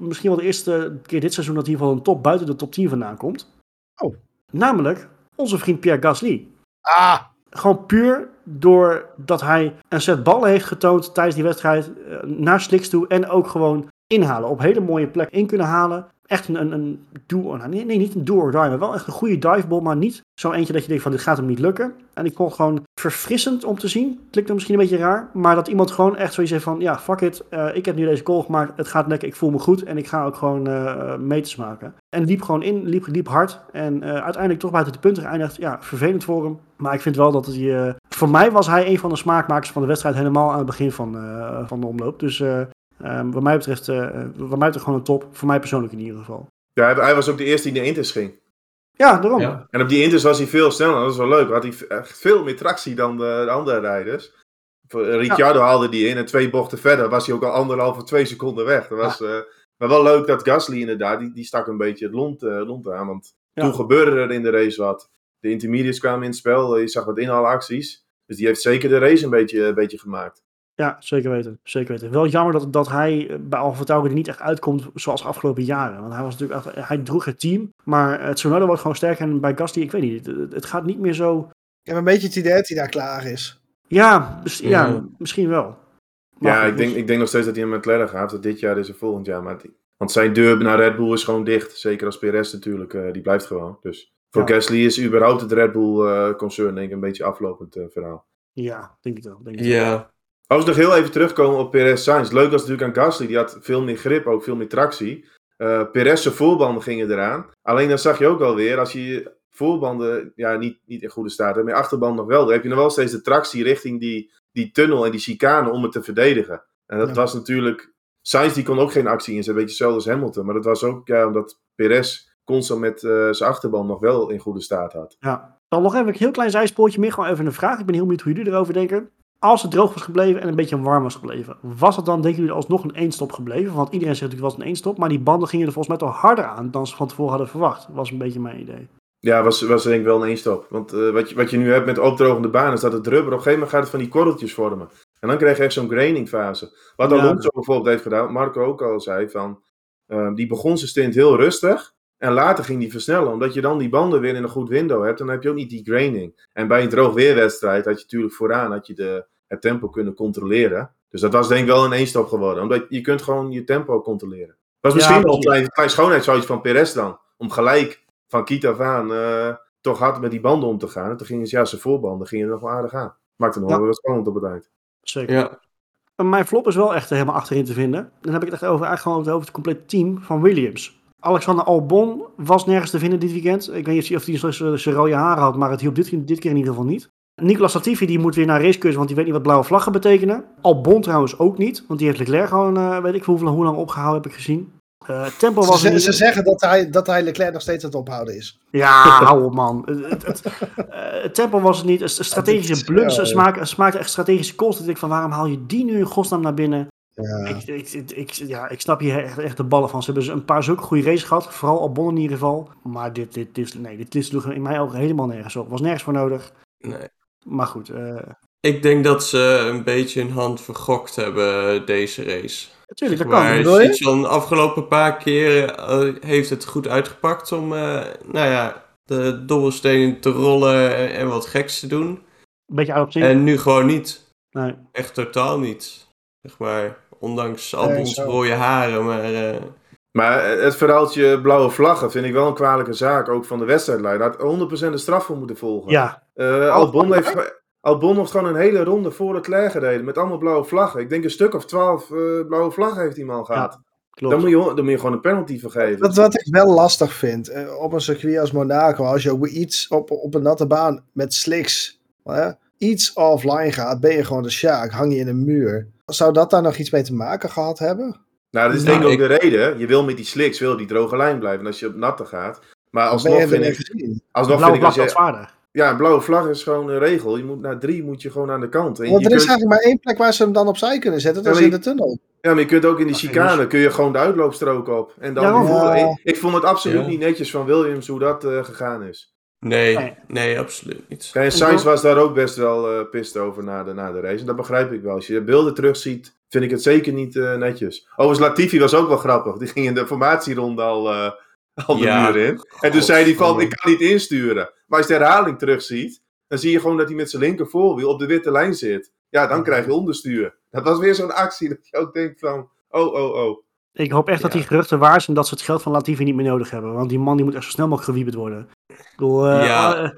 misschien wel de eerste keer dit seizoen dat ieder geval een top buiten de top 10 vandaan komt.
Oh.
Namelijk onze vriend Pierre Gasly.
Ah,
Gewoon puur doordat hij een set ballen heeft getoond tijdens die wedstrijd eh, naar Slicks toe en ook gewoon inhalen. Op hele mooie plek in kunnen halen. Echt een, een, een nou, nee, nee, niet een do die, maar wel echt een goede diveball, maar niet zo eentje dat je denkt van dit gaat hem niet lukken. En ik vond gewoon verfrissend om te zien. Klinkt dan misschien een beetje raar, maar dat iemand gewoon echt zoiets heeft van ja, fuck it, eh, ik heb nu deze goal gemaakt, het gaat lekker, ik voel me goed en ik ga ook gewoon eh meters maken. En liep gewoon in, liep, liep hard en eh, uiteindelijk toch buiten de punten geëindigd. Ja, vervelend voor hem, maar ik vind wel dat hij, voor mij was hij een van de smaakmakers van de wedstrijd helemaal aan het begin van, van de omloop. Dus eh, wat mij betreft, eh, wat mij betreft gewoon een top, voor mij persoonlijk in ieder geval.
Ja, hij, was ook de eerste die naar Inters ging.
Ja, daarom.
Ja.
En op die Inters was hij veel sneller. Dat is wel leuk. Had hij echt veel meer tractie dan de, de andere rijders. Eh, Ricciardo haalde die in en twee bochten verder was hij ook al anderhalve, twee seconden weg. Dat was, eh, maar wel leuk dat Gasly inderdaad, die, die stak een beetje het lont, eh, lont aan. Want
Ja.
toen gebeurde er in de race wat. De intermediates kwamen in het spel. Je zag wat inhaalacties. Dus die heeft zeker de race een beetje, een beetje gemaakt.
Ja, zeker weten. Zeker weten. Wel jammer dat, dat hij eh, bij Alfa Tauri er niet echt uitkomt zoals afgelopen jaren. Want hij was natuurlijk echt, hij droeg het team, maar het Tsunoda wordt gewoon sterker. En bij Gasly, ik weet niet, het, het gaat niet meer zo...
ik heb een beetje het idee dat hij daar klaar is.
Ja, mis- ja.
Ja.
misschien wel. Maar
ja,
goed,
ik denk,
dus-
ik denk nog steeds dat hij naar McLaren gaat. Dat dit jaar is of volgend jaar. Maar die- want zijn deur naar Red Bull is gewoon dicht. Zeker als Perez natuurlijk. eh, die blijft gewoon. Dus voor
Ja.
Gasly is überhaupt het Red Bull eh, concern denk ik een beetje aflopend eh, verhaal.
Ja, denk ik wel. Denk ik wel.
Als we nog heel even terugkomen op Perez Sainz. Leuk was natuurlijk aan Gasly. Die had veel meer grip, ook veel meer tractie. Eh Perez zijn voorbanden gingen eraan. Alleen dan zag je ook alweer, als je je voorbanden ja, niet, niet in goede staat hebt, maar je achterband nog wel, dan heb je nog wel steeds de tractie richting die, die tunnel en die chicane om het te verdedigen. En dat
Ja.
was natuurlijk... Sainz die kon ook geen actie in, een beetje hetzelfde als Hamilton. Maar dat was ook ja, omdat Perez constant met eh, zijn achterband nog wel in goede staat had.
Ja. Dan nog even een heel klein zijspoortje meer. Gewoon even een vraag. Ik ben heel benieuwd hoe jullie erover denken. Als het droog was gebleven en een beetje warm was gebleven, was het dan, denken jullie, alsnog een éénstop gebleven? Want iedereen zegt natuurlijk het was een éénstop, maar die banden gingen er volgens mij toch harder aan dan ze van tevoren hadden verwacht. Was een beetje mijn idee.
Ja, was, was denk ik wel een eenstap. Want eh, wat, je, wat je nu hebt met opdrogende banen, is dat het rubber op een gegeven moment gaat het van die korreltjes vormen. En dan krijg je echt zo'n graining fase. Wat
Ja.
Alonso bijvoorbeeld heeft gedaan, Marco ook al zei, van, eh, die begon zijn stint heel rustig. En later ging die versnellen, omdat je dan die banden weer in een goed window hebt. Dan heb je ook niet die graining. En bij een droog weerwedstrijd had je natuurlijk vooraan had je de, het tempo kunnen controleren. Dus dat was denk ik wel een eenstap geworden. Omdat je kunt gewoon je tempo controleren. was
Ja,
misschien wel een klein, klein schoonheidsfoutje van Perez dan. Om gelijk van Kiet af aan eh, toch hard met die banden om te gaan. En toen gingen ze, ja, zijn voorbanden gingen er nog wel aardig aan. Maakte nog
Ja.
wel wat spannend op het eind.
Zeker.
ja.
Mijn flop is wel echt helemaal achterin te vinden. Dan heb ik het echt over, eigenlijk gewoon over het complete team van Williams. Alexander Albon was nergens te vinden dit weekend. Ik weet niet of hij zijn rode haren had, maar het hielp dit, dit keer in ieder geval niet. Nicolas Latifi die moet weer naar racecursus, want die weet niet wat blauwe vlaggen betekenen. Albon trouwens ook niet, want die heeft Leclerc gewoon, uh, weet ik hoeveel, hoe lang opgehouden heb ik gezien. Uh, tempo was
ze, ze zeggen dat hij, dat hij Leclerc nog steeds aan het ophouden is.
Ja, hou op man. het, het, het, tempo was het niet. Een strategische blunts, smaakte echt strategische kosten. Ik van waarom haal je die nu in godsnaam naar binnen? Ja. Ik, ik, ik, ja, ik snap hier echt, echt de ballen van. Ze hebben een paar zulke goede races gehad. Vooral Albon in ieder geval. Maar dit, dit, dit, nee, dit, sloeg in mijn ogen helemaal nergens op. Was nergens voor nodig.
Nee.
Maar goed. Uh...
Ik denk dat ze een beetje hun hand vergokt hebben deze race.
Natuurlijk, dat kan. Maar
de afgelopen paar keren uh, heeft het goed uitgepakt om, uh, nou ja, de dobbelstenen te rollen en wat geks te doen.
Een beetje uit op.
En nu gewoon niet.
Nee.
Echt totaal niet. Zeg maar, ondanks al onze rode haren, maar... Uh...
Maar het verhaaltje blauwe vlaggen vind ik wel een kwalijke zaak, ook van de wedstrijdleider. Had 100% de straf voor moeten volgen.
Ja.
Uh, Albon heeft, Albon heeft gewoon een hele ronde voor het klaar gereden met allemaal blauwe vlaggen. Ik denk een stuk of twaalf uh, blauwe vlaggen heeft die man gehad. Ja, dan, moet je, dan moet je gewoon een penalty vergeven.
Wat, wat ik wel lastig vind, uh, op een circuit als Monaco, als je ook iets op, op een natte baan met slicks, iets offline gaat, ben je gewoon de sjaak, hang je in een muur. Zou dat daar nog iets mee te maken gehad hebben?
Nou, dat is denk ik ook de reden. Je wil met die slicks, wil die droge lijn blijven. als je op natte gaat. Maar alsnog vind ik... Alsnog vind ik als je, ja, een blauwe vlag is gewoon een regel. Je moet naar drie moet je gewoon aan de kant.
En Want er is eigenlijk maar één plek waar ze hem dan opzij kunnen zetten. Dat is in de tunnel.
Ja, maar je kunt ook in die chicane kun je gewoon de uitloopstrook op. En dan ja. ik, vond het absoluut niet netjes van Williams hoe dat uh, gegaan is.
Nee, nee, absoluut niet.
En Sainz was daar ook best wel uh, pist over na de, na de race. En dat begrijp ik wel. Als je de beelden terugziet, vind ik het zeker niet uh, netjes. Overigens, Latifi was ook wel grappig. Die ging in de formatieronde al, uh, al de muur in. En toen zei hij van, ik kan niet insturen. Maar als je de herhaling terugziet, dan zie je gewoon dat hij met zijn linker voorwiel op de witte lijn zit. Ja, dan krijg je onderstuur. Dat was weer zo'n actie dat je ook denkt van, oh, oh, oh.
Ik hoop echt dat die geruchten waar zijn dat ze het geld van Latifi niet meer nodig hebben. Want die man die moet echt zo snel mogelijk gewieberd worden. Ik bedoel, uh, ja. Uh,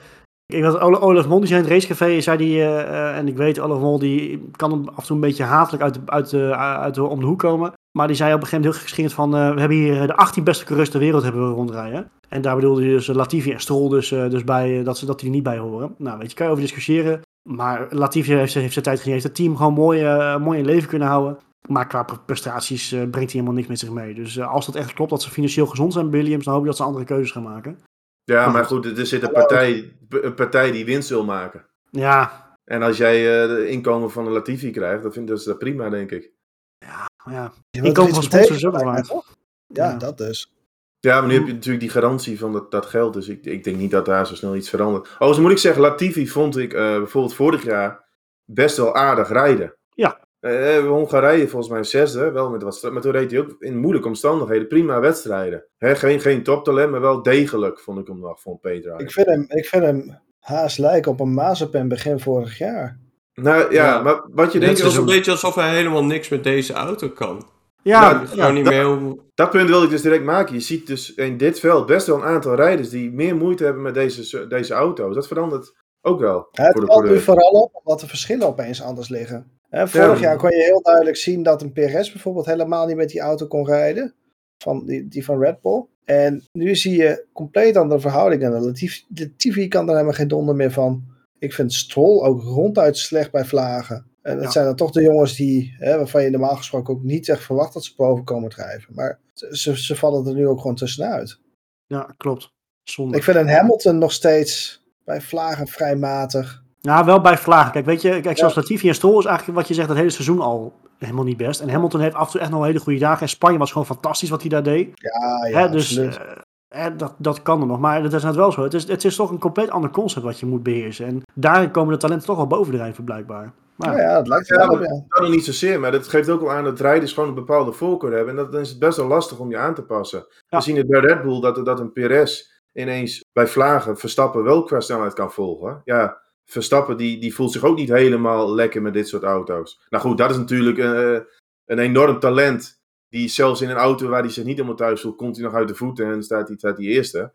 ik was Olaf Mol, die zei in het racecafé, zei die, uh, en ik weet, Olaf Mol die kan af en toe een beetje hatelijk uit, uit, uit, de, om de hoek komen. Maar die zei op een gegeven moment heel geschikt van, we hebben hier de 18 beste coureurs ter wereld hebben we rondrijden. En daar bedoelde je dus Latifi en Stroll dus, dus bij, dat ze dat die er niet bij horen. Nou, weet je, kan je over discussiëren. Maar Latifi heeft, heeft zijn tijd gegeven, heeft het team gewoon mooi, mooi in leven kunnen houden. Maar qua prestaties uh, brengt hij helemaal niks met zich mee. Dus uh, als dat echt klopt dat ze financieel gezond zijn bij Williams, dan hoop ik dat ze andere keuzes gaan maken.
Ja, maar, maar goed, er zit een partij, een partij die winst wil maken.
Ja.
En als jij uh, de inkomen van een Latifi krijgt, dan vind ik dat prima, denk ik.
Ja, ja. Inkomen van sponsors is ook
belangrijk. Ja, ja, dat dus.
Ja, maar nu heb je natuurlijk die garantie van dat, dat geld. Dus ik, ik denk niet dat daar zo snel iets verandert. Oh, zo moet ik zeggen, Latifi vond ik bijvoorbeeld vorig jaar best wel aardig rijden.
Ja.
Uh, Hongarije volgens mij zesde, wel met wat maar toen reed hij ook in moeilijke omstandigheden prima wedstrijden. He, geen, geen toptalent, maar wel degelijk vond ik hem nog, van Petra.
Ik vind hem, ik vind hem haast lijken op een Mazepen begin vorig jaar.
Nou ja, maar wat je denkt...
Het is een beetje alsof hij helemaal niks met deze auto kan.
Ja, nou,
ja niet
dat,
meer
dat punt wil ik dus direct maken. Je ziet dus in dit veld best wel een aantal rijders die meer moeite hebben met deze, deze auto's. Dat verandert ook wel.
Het valt nu vooral op omdat de verschillen opeens anders liggen vorig jaar kon je heel duidelijk zien dat een PRS bijvoorbeeld helemaal niet met die auto kon rijden. Van die, die van Red Bull. En nu zie je compleet andere verhoudingen. De TV kan er helemaal geen donder meer van. Ik vind Stroll ook ronduit slecht bij vlagen. En dat zijn dan toch de jongens die, hè, waarvan je normaal gesproken ook niet echt verwacht dat ze boven komen drijven. Maar ze, ze vallen er nu ook gewoon tussenuit.
Ja, klopt.
Zonde. Ik vind een Hamilton nog steeds bij vlagen vrij matig.
Nou, wel bij vlagen. Kijk, weet je, kijk, zoals ja. Latifi en Stroll is eigenlijk wat je zegt, het hele seizoen al helemaal niet best. En Hamilton heeft af en toe echt nog hele goede dagen. En Spanje was gewoon fantastisch wat hij daar deed.
Ja, ja,
Hè, dus uh, dat, dat kan er nog. Maar dat is net wel zo. Het is, het is toch een compleet ander concept wat je moet beheersen. En daarin komen de talenten toch wel bovendrijven, blijkbaar.
Maar, ja, dat lijkt wel op, ja.
Dat niet zozeer, maar dat geeft ook wel aan dat rijders gewoon een bepaalde voorkeur hebben. En dan is het best wel lastig om je aan te passen. We zien het bij Red Bull dat, dat een PRS ineens bij vlagen Verstappen wel qua snelheid kan volgen. Ja, Verstappen die, die voelt zich ook niet helemaal lekker met dit soort auto's. Nou goed, dat is natuurlijk uh, een enorm talent. Die zelfs in een auto waar hij zich niet helemaal thuis voelt, komt hij nog uit de voeten en staat hij, staat hij eerste.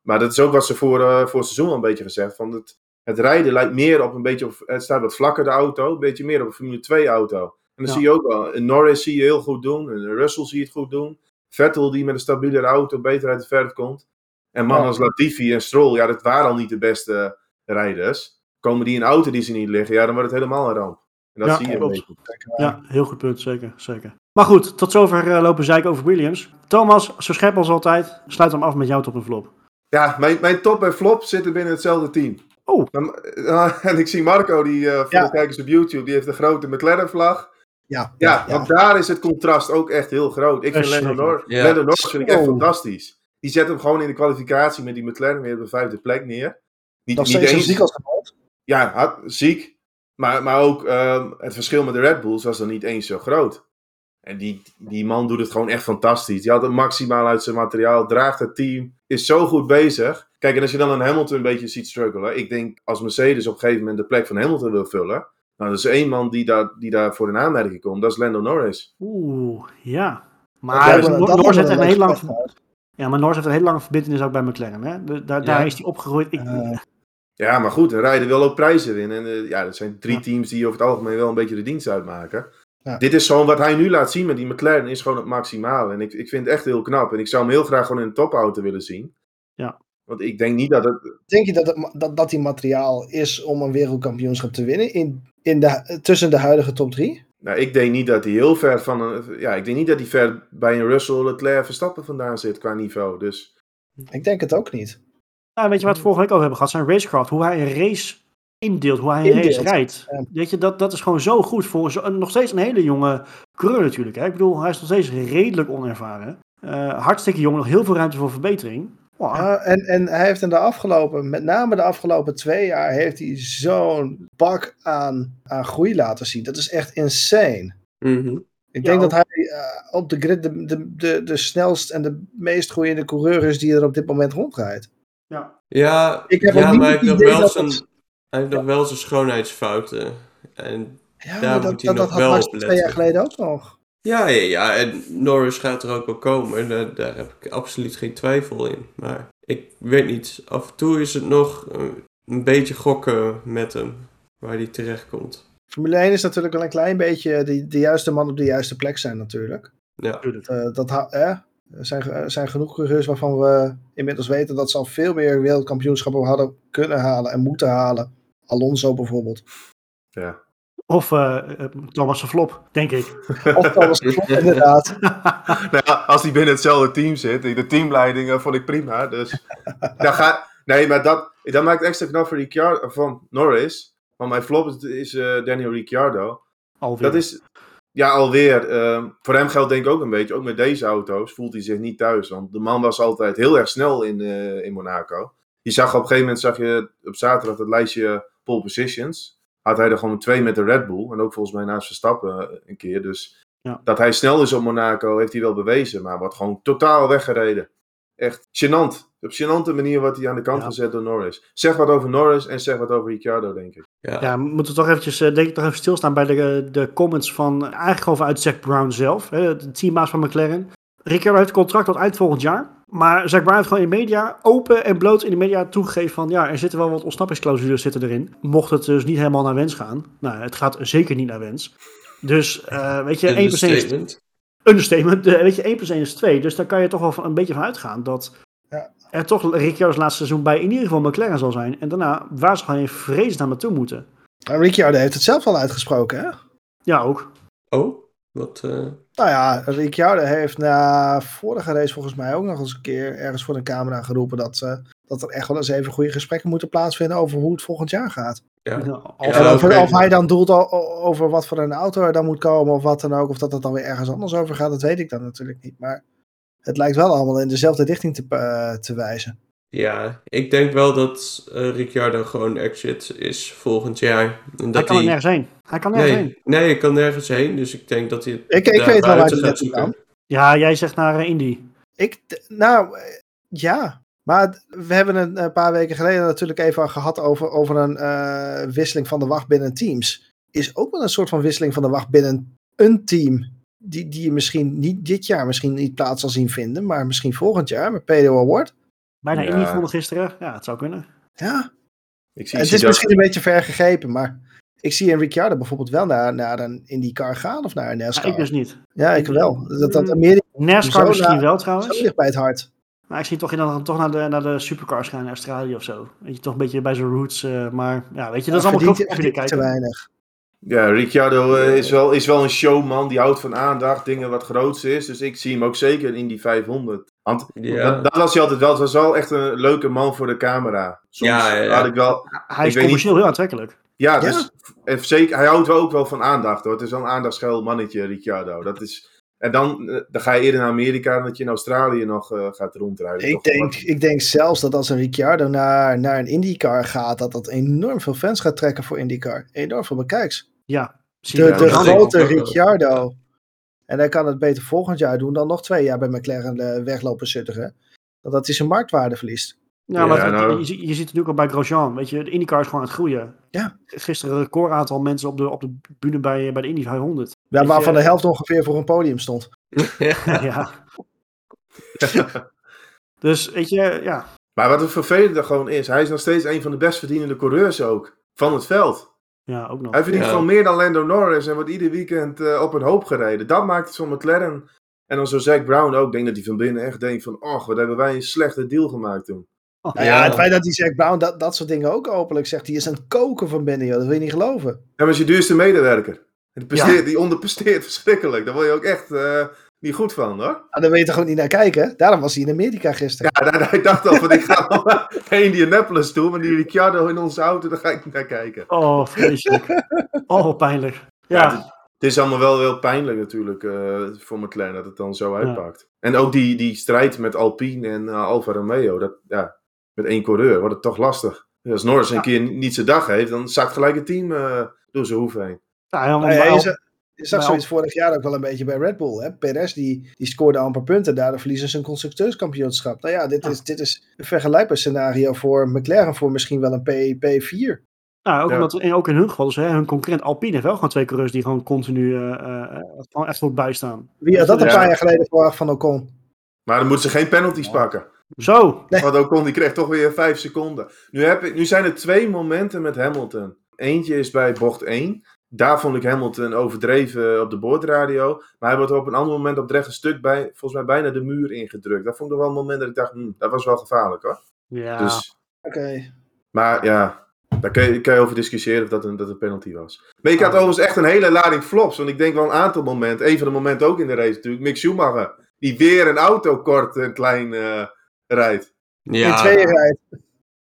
Maar dat is ook wat ze voor, uh, voor het seizoen al een beetje gezegd. Van het, het rijden lijkt meer op een beetje, op, het staat wat vlakker de auto, een beetje meer op een Formule 2 auto. En dan zie je ook wel, in Norris zie je heel goed doen, en Russell zie je het goed doen. Vettel die met een stabielere auto beter uit de verf komt. En mannen als Latifi en Stroll, ja, dat waren al niet de beste rijders. Komen die in een auto die ze niet liggen, ja, dan wordt het helemaal een ramp. En dat
Ja,
zie je een beetje.
Ja, heel goed punt, zeker. zeker. Maar goed, tot zover eh, lopen zeiken over Williams. Thomas, zo scherp als altijd, sluit hem af met jouw top en flop.
Ja, mijn, mijn top en flop zitten binnen hetzelfde team.
Oh,
eh, en ik zie Marco, die eh voor
Ja.
de kijkers op YouTube, die heeft een grote McLaren-vlag.
Ja,
Ja, want daar is het contrast ook echt heel groot. Ik vind Lando. Norris,
Ja.
Lando Norris vind ik echt fantastisch. Die zet hem gewoon in de kwalificatie met die McLaren weer op de vijfde plek neer. Niet,
nog
niet eens-
ziek als de.
Ja, had- ziek. Maar, maar ook ehm, het verschil met de Red Bulls was dan niet eens zo groot. En die, die man doet het gewoon echt fantastisch. Die haalt het maximaal uit zijn materiaal, draagt het team, is zo goed bezig. Kijk, en als je dan een Hamilton een beetje ziet struggelen. Ik denk als Mercedes op een gegeven moment de plek van Hamilton wil vullen. Nou, er is één man die daar, die daar voor een aanmerking komt. Dat is Lando Norris.
oeh, ja. Maar Norris heeft een heel lang, ja, maar Norris heeft een hele lange verbindenis ook bij McLaren. Hè? Daar, daar
Ja.
is hij opgegroeid. Ik,
Eh,
Ja, maar goed, een rijder wil ook prijzen winnen. En eh, ja, dat zijn drie teams die over het algemeen wel een beetje de dienst uitmaken.
Ja.
Dit is gewoon wat hij nu laat zien met die McLaren, is gewoon het maximale. En ik, ik vind het echt heel knap. En ik zou hem heel graag gewoon in een topauto willen zien.
Ja.
Want ik denk niet dat het...
Denk je dat, het, dat dat die materiaal is om een wereldkampioenschap te winnen in, in de, tussen de huidige top drie?
Nou, ik denk niet dat hij heel ver van een... Ja, ik denk niet dat hij ver bij een Russell, Leclerc, Verstappen vandaan zit qua niveau. Dus
Ik denk het ook niet.
Nou, weet je wat we vorige week over hebben gehad? Zijn racecraft. Hoe hij een race indeelt. Hoe hij een race rijdt.
ja.
Weet je, dat, dat is gewoon zo goed voor zo, nog steeds een hele jonge coureur natuurlijk. Hè? Ik bedoel, hij is nog steeds redelijk onervaren. Eh, hartstikke jong. Nog heel veel ruimte voor verbetering. Wow.
En, en hij heeft in de afgelopen, met name de afgelopen twee jaar, heeft hij zo'n bak aan, aan groei laten zien. Dat is echt insane.
Mhm.
Ik denk dat hij eh, op de grid de, de, de, de snelst en de meest groeiende coureur is die er op dit moment rondrijdt.
Ja.
Ja,
Ik heb
ja
ook niet
maar hij heeft nog wel
dat
zijn,
het-
hij heeft nog wel zijn schoonheidsfouten. En
Ja,
Daar
dat,
moet hij
dat,
nog
dat had
wel op
twee
letten.
jaar geleden ook nog.
ja, ja, ja, en Norris gaat er ook wel komen. Daar, daar heb ik absoluut geen twijfel in. Maar ik weet niet, af en toe is het nog een beetje gokken met hem. Waar hij terecht komt.
Formule 1 is natuurlijk wel een klein beetje de, de juiste man op de juiste plek zijn natuurlijk.
Ja.
Eh, dat ha- eh, er zijn, er zijn genoeg coureurs waarvan we inmiddels weten dat ze al veel meer wereldkampioenschappen hadden kunnen halen en moeten halen. Alonso bijvoorbeeld.
ja.
Of eh, eh, Thomas de Flop, denk ik.
Of Thomas de Vlot, inderdaad.
Nou ja, als hij binnen hetzelfde team zit, de teamleiding vond ik prima. Dus dan ga, nee, maar dat, dat maakt extra knap voor Ricciardo, van Norris. Maar mijn flop is, is eh, Daniel Ricciardo.
Alweer.
Dat is, ja, alweer. ehm, voor hem geldt denk ik ook een beetje, ook met deze auto's, voelt hij zich niet thuis. Want de man was altijd heel erg snel in, eh, in Monaco. Je zag op een gegeven moment, zag je op zaterdag het lijstje pole positions. Had hij er gewoon twee met de Red Bull. En ook volgens mij naast Verstappen eh, een keer. Dus
Ja.
dat hij snel is op Monaco, heeft hij wel bewezen. Maar wordt gewoon totaal weggereden. Echt gênant. Op gênante manier wordt hij aan de kant
Ja.
gezet door Norris. Zeg wat over Norris en zeg wat over Ricciardo, denk ik.
ja.
Ja, we moeten toch eventjes, eh, denk ik, toch even stilstaan bij de, de comments van, aangegeven uit Zack Brown zelf, hè, de teambaas van McLaren. Ricciardo heeft contract tot eind volgend jaar. Maar Zack Brown heeft gewoon in de media, open en bloot in de media toegegeven van, ja, er zitten wel wat ontsnappingsclausules zitten erin. Mocht het dus niet helemaal naar wens gaan. Nou, het gaat zeker niet naar wens. Dus, eh, weet je, 1 plus 1 is
Understatement.
understatement. De, weet je, 1 plus 1 is 2. Dus daar kan je toch wel van, een beetje van uitgaan dat. Er toch Ricciardo's laatste seizoen bij in ieder geval McLaren zal zijn. En daarna, waar gewoon in vrees naar naartoe moeten.
En Ricciardo heeft het zelf al uitgesproken, hè?
Ja, ook.
Oh, wat... eh,
Nou ja, Ricciardo heeft na vorige race volgens mij ook nog eens een keer ergens voor een camera geroepen dat, eh, dat er echt wel eens even goede gesprekken moeten plaatsvinden over hoe het volgend jaar gaat.
ja.
Ja,
Ja,
en of, of hij dan doelt over wat voor een auto er dan moet komen of wat dan ook, of dat het dan weer ergens anders over gaat, dat weet ik dan natuurlijk niet. Maar het lijkt wel allemaal in dezelfde richting te, eh, te wijzen.
Ja, ik denk wel dat eh, Ricciardo gewoon exit is volgend jaar. En
Hij
dat
kan er nergens heen. Hij kan nergens heen.
Nee, nee, hij kan nergens heen. Dus ik denk dat hij het
Ik, ik weet wel waar
buiten
hij naartoe kan.
Ja, jij zegt naar Indy.
Ik, nou, ja. Maar we hebben een paar weken geleden natuurlijk even gehad over, over een eh, wisseling van de wacht binnen teams. Is ook wel een soort van wisseling van de wacht binnen een team. Die, die je misschien niet dit jaar misschien niet plaats zal zien vinden, maar misschien volgend jaar met Pedro Award.
Bijna
Ja.
Indy voelde gisteren. Ja, het zou kunnen.
Ja,
Ik zie,
het
zie
is
dat-
misschien een beetje ver gegrepen, maar ik zie een Ricciardo bijvoorbeeld wel naar, naar een IndyCar gaan of naar een
Ja,
NASCAR.
ik dus niet.
Ja, ik wel. Dat, dat Amerika
NASCAR
Zo
misschien wel
Zo
trouwens.
ligt bij het hart.
Maar ik zie toch, dan toch naar de, naar de supercars gaan in Australië of zo. Weet je, toch een beetje bij zijn roots. eh, maar ja, weet je, dat is allemaal
verdient,
goed voor
verdient
kijken.
te weinig.
Ja, Ricciardo eh, is, wel, is wel een showman. Die houdt van aandacht, dingen wat groots is. Dus ik zie hem ook zeker in die 500. Want
Ja.
dat, dat was hij altijd wel. Het was wel echt een leuke man voor de camera. Soms
Ja, ja, ja.
had ik wel...
Hij is
Ik
commercieel heel aantrekkelijk.
Ja, dus, en zeker, hij houdt wel ook wel van aandacht hoor. Het is wel een aandachtsgeil mannetje, Ricciardo. Dat is, en dan, eh, dan ga je eerder naar Amerika dan dat je in Australië nog eh, gaat rondrijden.
Ik denk, ik denk zelfs dat als een Ricciardo naar, naar een IndyCar gaat, dat dat enorm veel fans gaat trekken voor IndyCar. Enorm veel bekijks.
Ja, zie
De,
Ja,
de grote. Ricciardo. En hij kan het beter volgend jaar doen dan nog twee jaar bij McLaren eh, weglopen. Want dat hij zijn marktwaarde verliest.
Ja, maar
Ja,
het-
nou-
je, ziet- je ziet het natuurlijk ook bij Grosjean. Weet je, de IndyCar is gewoon aan het groeien.
Ja.
Gisteren een record aantal mensen op de, op de bühne bij, bij de Indy 500.
Ja, waarvan de helft ongeveer voor een podium stond.
ja. Dus weet je, ja.
Maar wat het vervelende gewoon is, hij is nog steeds een van de best verdienende coureurs ook. Van het veld.
Ja, ook nog.
Hij verdient
Ja.
gewoon meer dan Lando Norris en wordt ieder weekend eh, op een hoop gereden. Dat maakt het van McLaren. En dan zo Zack Brown ook. Ik denk dat hij van binnen echt denkt van, oh, wat hebben wij een slechte deal gemaakt toen.
Nou ja, het feit dat die Zack Brown dat, dat soort dingen ook openlijk zegt. Die is aan het koken van binnen, joh. Dat wil je niet geloven.
Ja, maar is je duurste medewerker. En Die, presteert, die onderpresteert verschrikkelijk. Daar word je ook echt eh, niet goed van, hoor.
Nou, daar wil je toch ook niet naar kijken? Daarom was hij in Amerika gisteren.
Ja, daar, daar- ik dacht al van, ik ga naar Indianapolis toe, maar die Ricciardo in onze auto, daar ga ik niet naar kijken.
Oh, vreselijk. oh, pijnlijk. Ja,
Ja, het, het is allemaal wel heel pijnlijk natuurlijk eh, voor McLaren dat het dan zo uitpakt. En ook die, die strijd met Alpine en eh, Alfa Romeo, dat, ja, met één coureur wordt het toch lastig. Als Norris een keer niet zijn dag heeft, dan zakt gelijk het team eh, door zijn hoeven heen.
Ja, ja,
Nou ja,
maar-
je zag, je zag zoiets vorig jaar ook wel een beetje bij Red Bull. Hè? Perez die, die scoorde amper punten. Daardoor verliezen ze een constructeurskampioenschap. Nou ja, dit,
Ja.
Is, dit is een vergelijkbaar scenario voor McLaren voor misschien wel een P, P4.
Nou, ook,
Ja.
omdat, en ook in hun geval, dus, hè, hun concurrent Alpine heeft wel gewoon twee coureurs die gewoon continu eh, eh, eh, gewoon echt goed bijstaan.
Wie had dat een paar jaar geleden verwacht van Ocon?
Maar dan moeten ze geen penalties pakken.
Zo,
Nee.
Want Ocon die kreeg toch weer 5 seconden. Nu, heb ik, nu zijn er twee momenten met Hamilton. Eentje is bij bocht 1. Daar vond ik Hamilton overdreven op de boordradio. Maar hij wordt op een ander moment op rechte stuk bij, volgens mij bijna de muur ingedrukt. Dat vond ik wel een moment dat ik dacht, hm, dat was wel gevaarlijk hoor.
ja.
Dus,
Oké.
maar ja, daar kun je, kan je over discussiëren of dat een, dat een penalty was. Maar ik had
Ah.
overigens echt een hele lading flops. Want ik denk wel een aantal momenten. Een van de momenten ook in de race natuurlijk. Mick Schumacher. Die weer een auto kort en klein eh, rijdt.
In
Ja,
tweeën rijdt.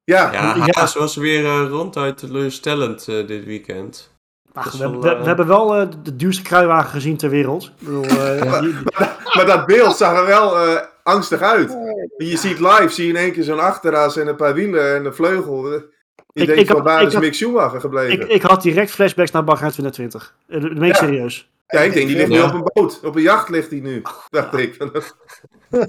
Ja,
ja,
Ja.
Was weer eh, ronduit teleurstellend eh, dit weekend.
Ach,
dat is
we, hebben-
wel,
we,
eh,
we hebben wel eh, de duurste kruiwagen gezien ter wereld. Ik bedoel, eh, die-
Maar dat beeld zag er wel eh, angstig uit. Je ziet live, zie je in één keer zo'n achteraas en een paar wielen en een vleugel. Je
Ik-
denkt
ik
van
had-
waar
ik
is Mick Schumacher gebleven?
ik, ik had direct flashbacks naar Bahrein 2020. Eh, Dat meen ik
Ja.
serieus.
Ja, ik denk die ligt nu op een boot. Op een jacht ligt hij nu. Dacht ik.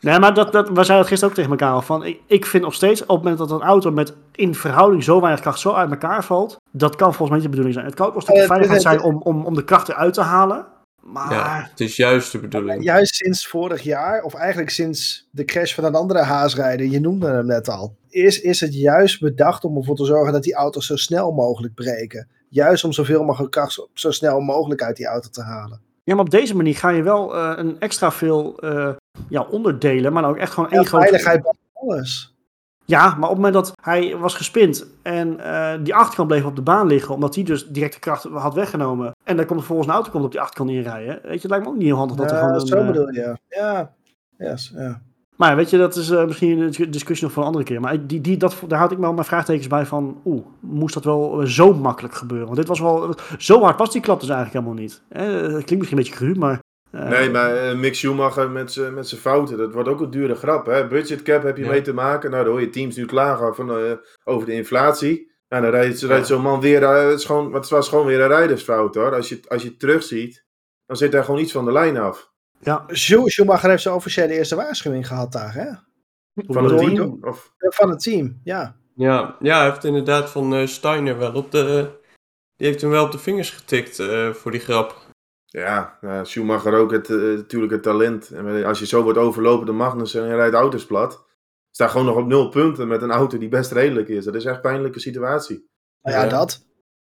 Nee, maar dat, dat, we zeiden het gisteren ook tegen elkaar al. Van, ik, ik vind nog steeds, op het moment dat een auto met in verhouding zo weinig kracht zo uit elkaar valt, dat kan volgens mij niet de bedoeling zijn. Het kan ook stukje
Eh,
veiligheid zijn om, om, om de kracht eruit te halen. Maar
Ja, het is juist de bedoeling.
Juist sinds vorig jaar, of eigenlijk sinds de crash van een andere haasrijder, je noemde hem net al, is, is het juist bedacht om ervoor te zorgen dat die auto's zo snel mogelijk breken. Juist om zoveel mogelijk kracht zo, snel mogelijk uit die auto te halen.
Ja, maar op deze manier ga je wel eh, een extra veel eh, ja, onderdelen, maar dan ook echt gewoon één grote...
veiligheid boven alles.
Ja, maar op het moment dat hij was gespind en eh, die achterkant bleef op de baan liggen, omdat hij dus directe kracht had weggenomen, en dan komt er volgens een auto komt op die achterkant inrijden, weet je, het lijkt me ook niet heel handig dat er
Ja,
gewoon een...
zo bedoel je. Ja. Yes, ja.
Maar weet je, dat is eh, misschien een discussie nog voor een andere keer. Maar die, die, dat, daar had ik wel mijn vraagtekens bij van... Oeh, moest dat wel eh, zo makkelijk gebeuren? Want dit was wel... Zo hard was die klap dus eigenlijk helemaal niet. Eh, het klinkt misschien een beetje cru, maar... eh,
Nee, maar eh, Mick Schumacher met zijn fouten, dat wordt ook een dure grap. Hè? Budget cap heb je
Ja.
mee te maken. Nou, dan hoor je teams nu klagen van, over de inflatie. Nou, dan rijdt, rijdt zo'n man weer, het, is gewoon, het was gewoon weer een rijdersfout hoor. Als je, als je het terugziet, dan zit daar gewoon iets van de lijn af.
Ja,
Schu- Schumacher heeft zijn officiële eerste waarschuwing gehad daar, hè?
Van het team. Of,
Van het team, ja.
Ja, ja, hij heeft inderdaad van eh, Steiner wel op de... Die heeft hem wel op de vingers getikt eh, voor die grap.
ja, ja, Schumacher ook het, eh, natuurlijk het talent. En als je zo wordt overlopen door Magnussen en je rijdt auto's plat, staat gewoon nog op nul punten met een auto die best redelijk is. Dat is echt een pijnlijke situatie.
Nou ja,
Ja.
dat.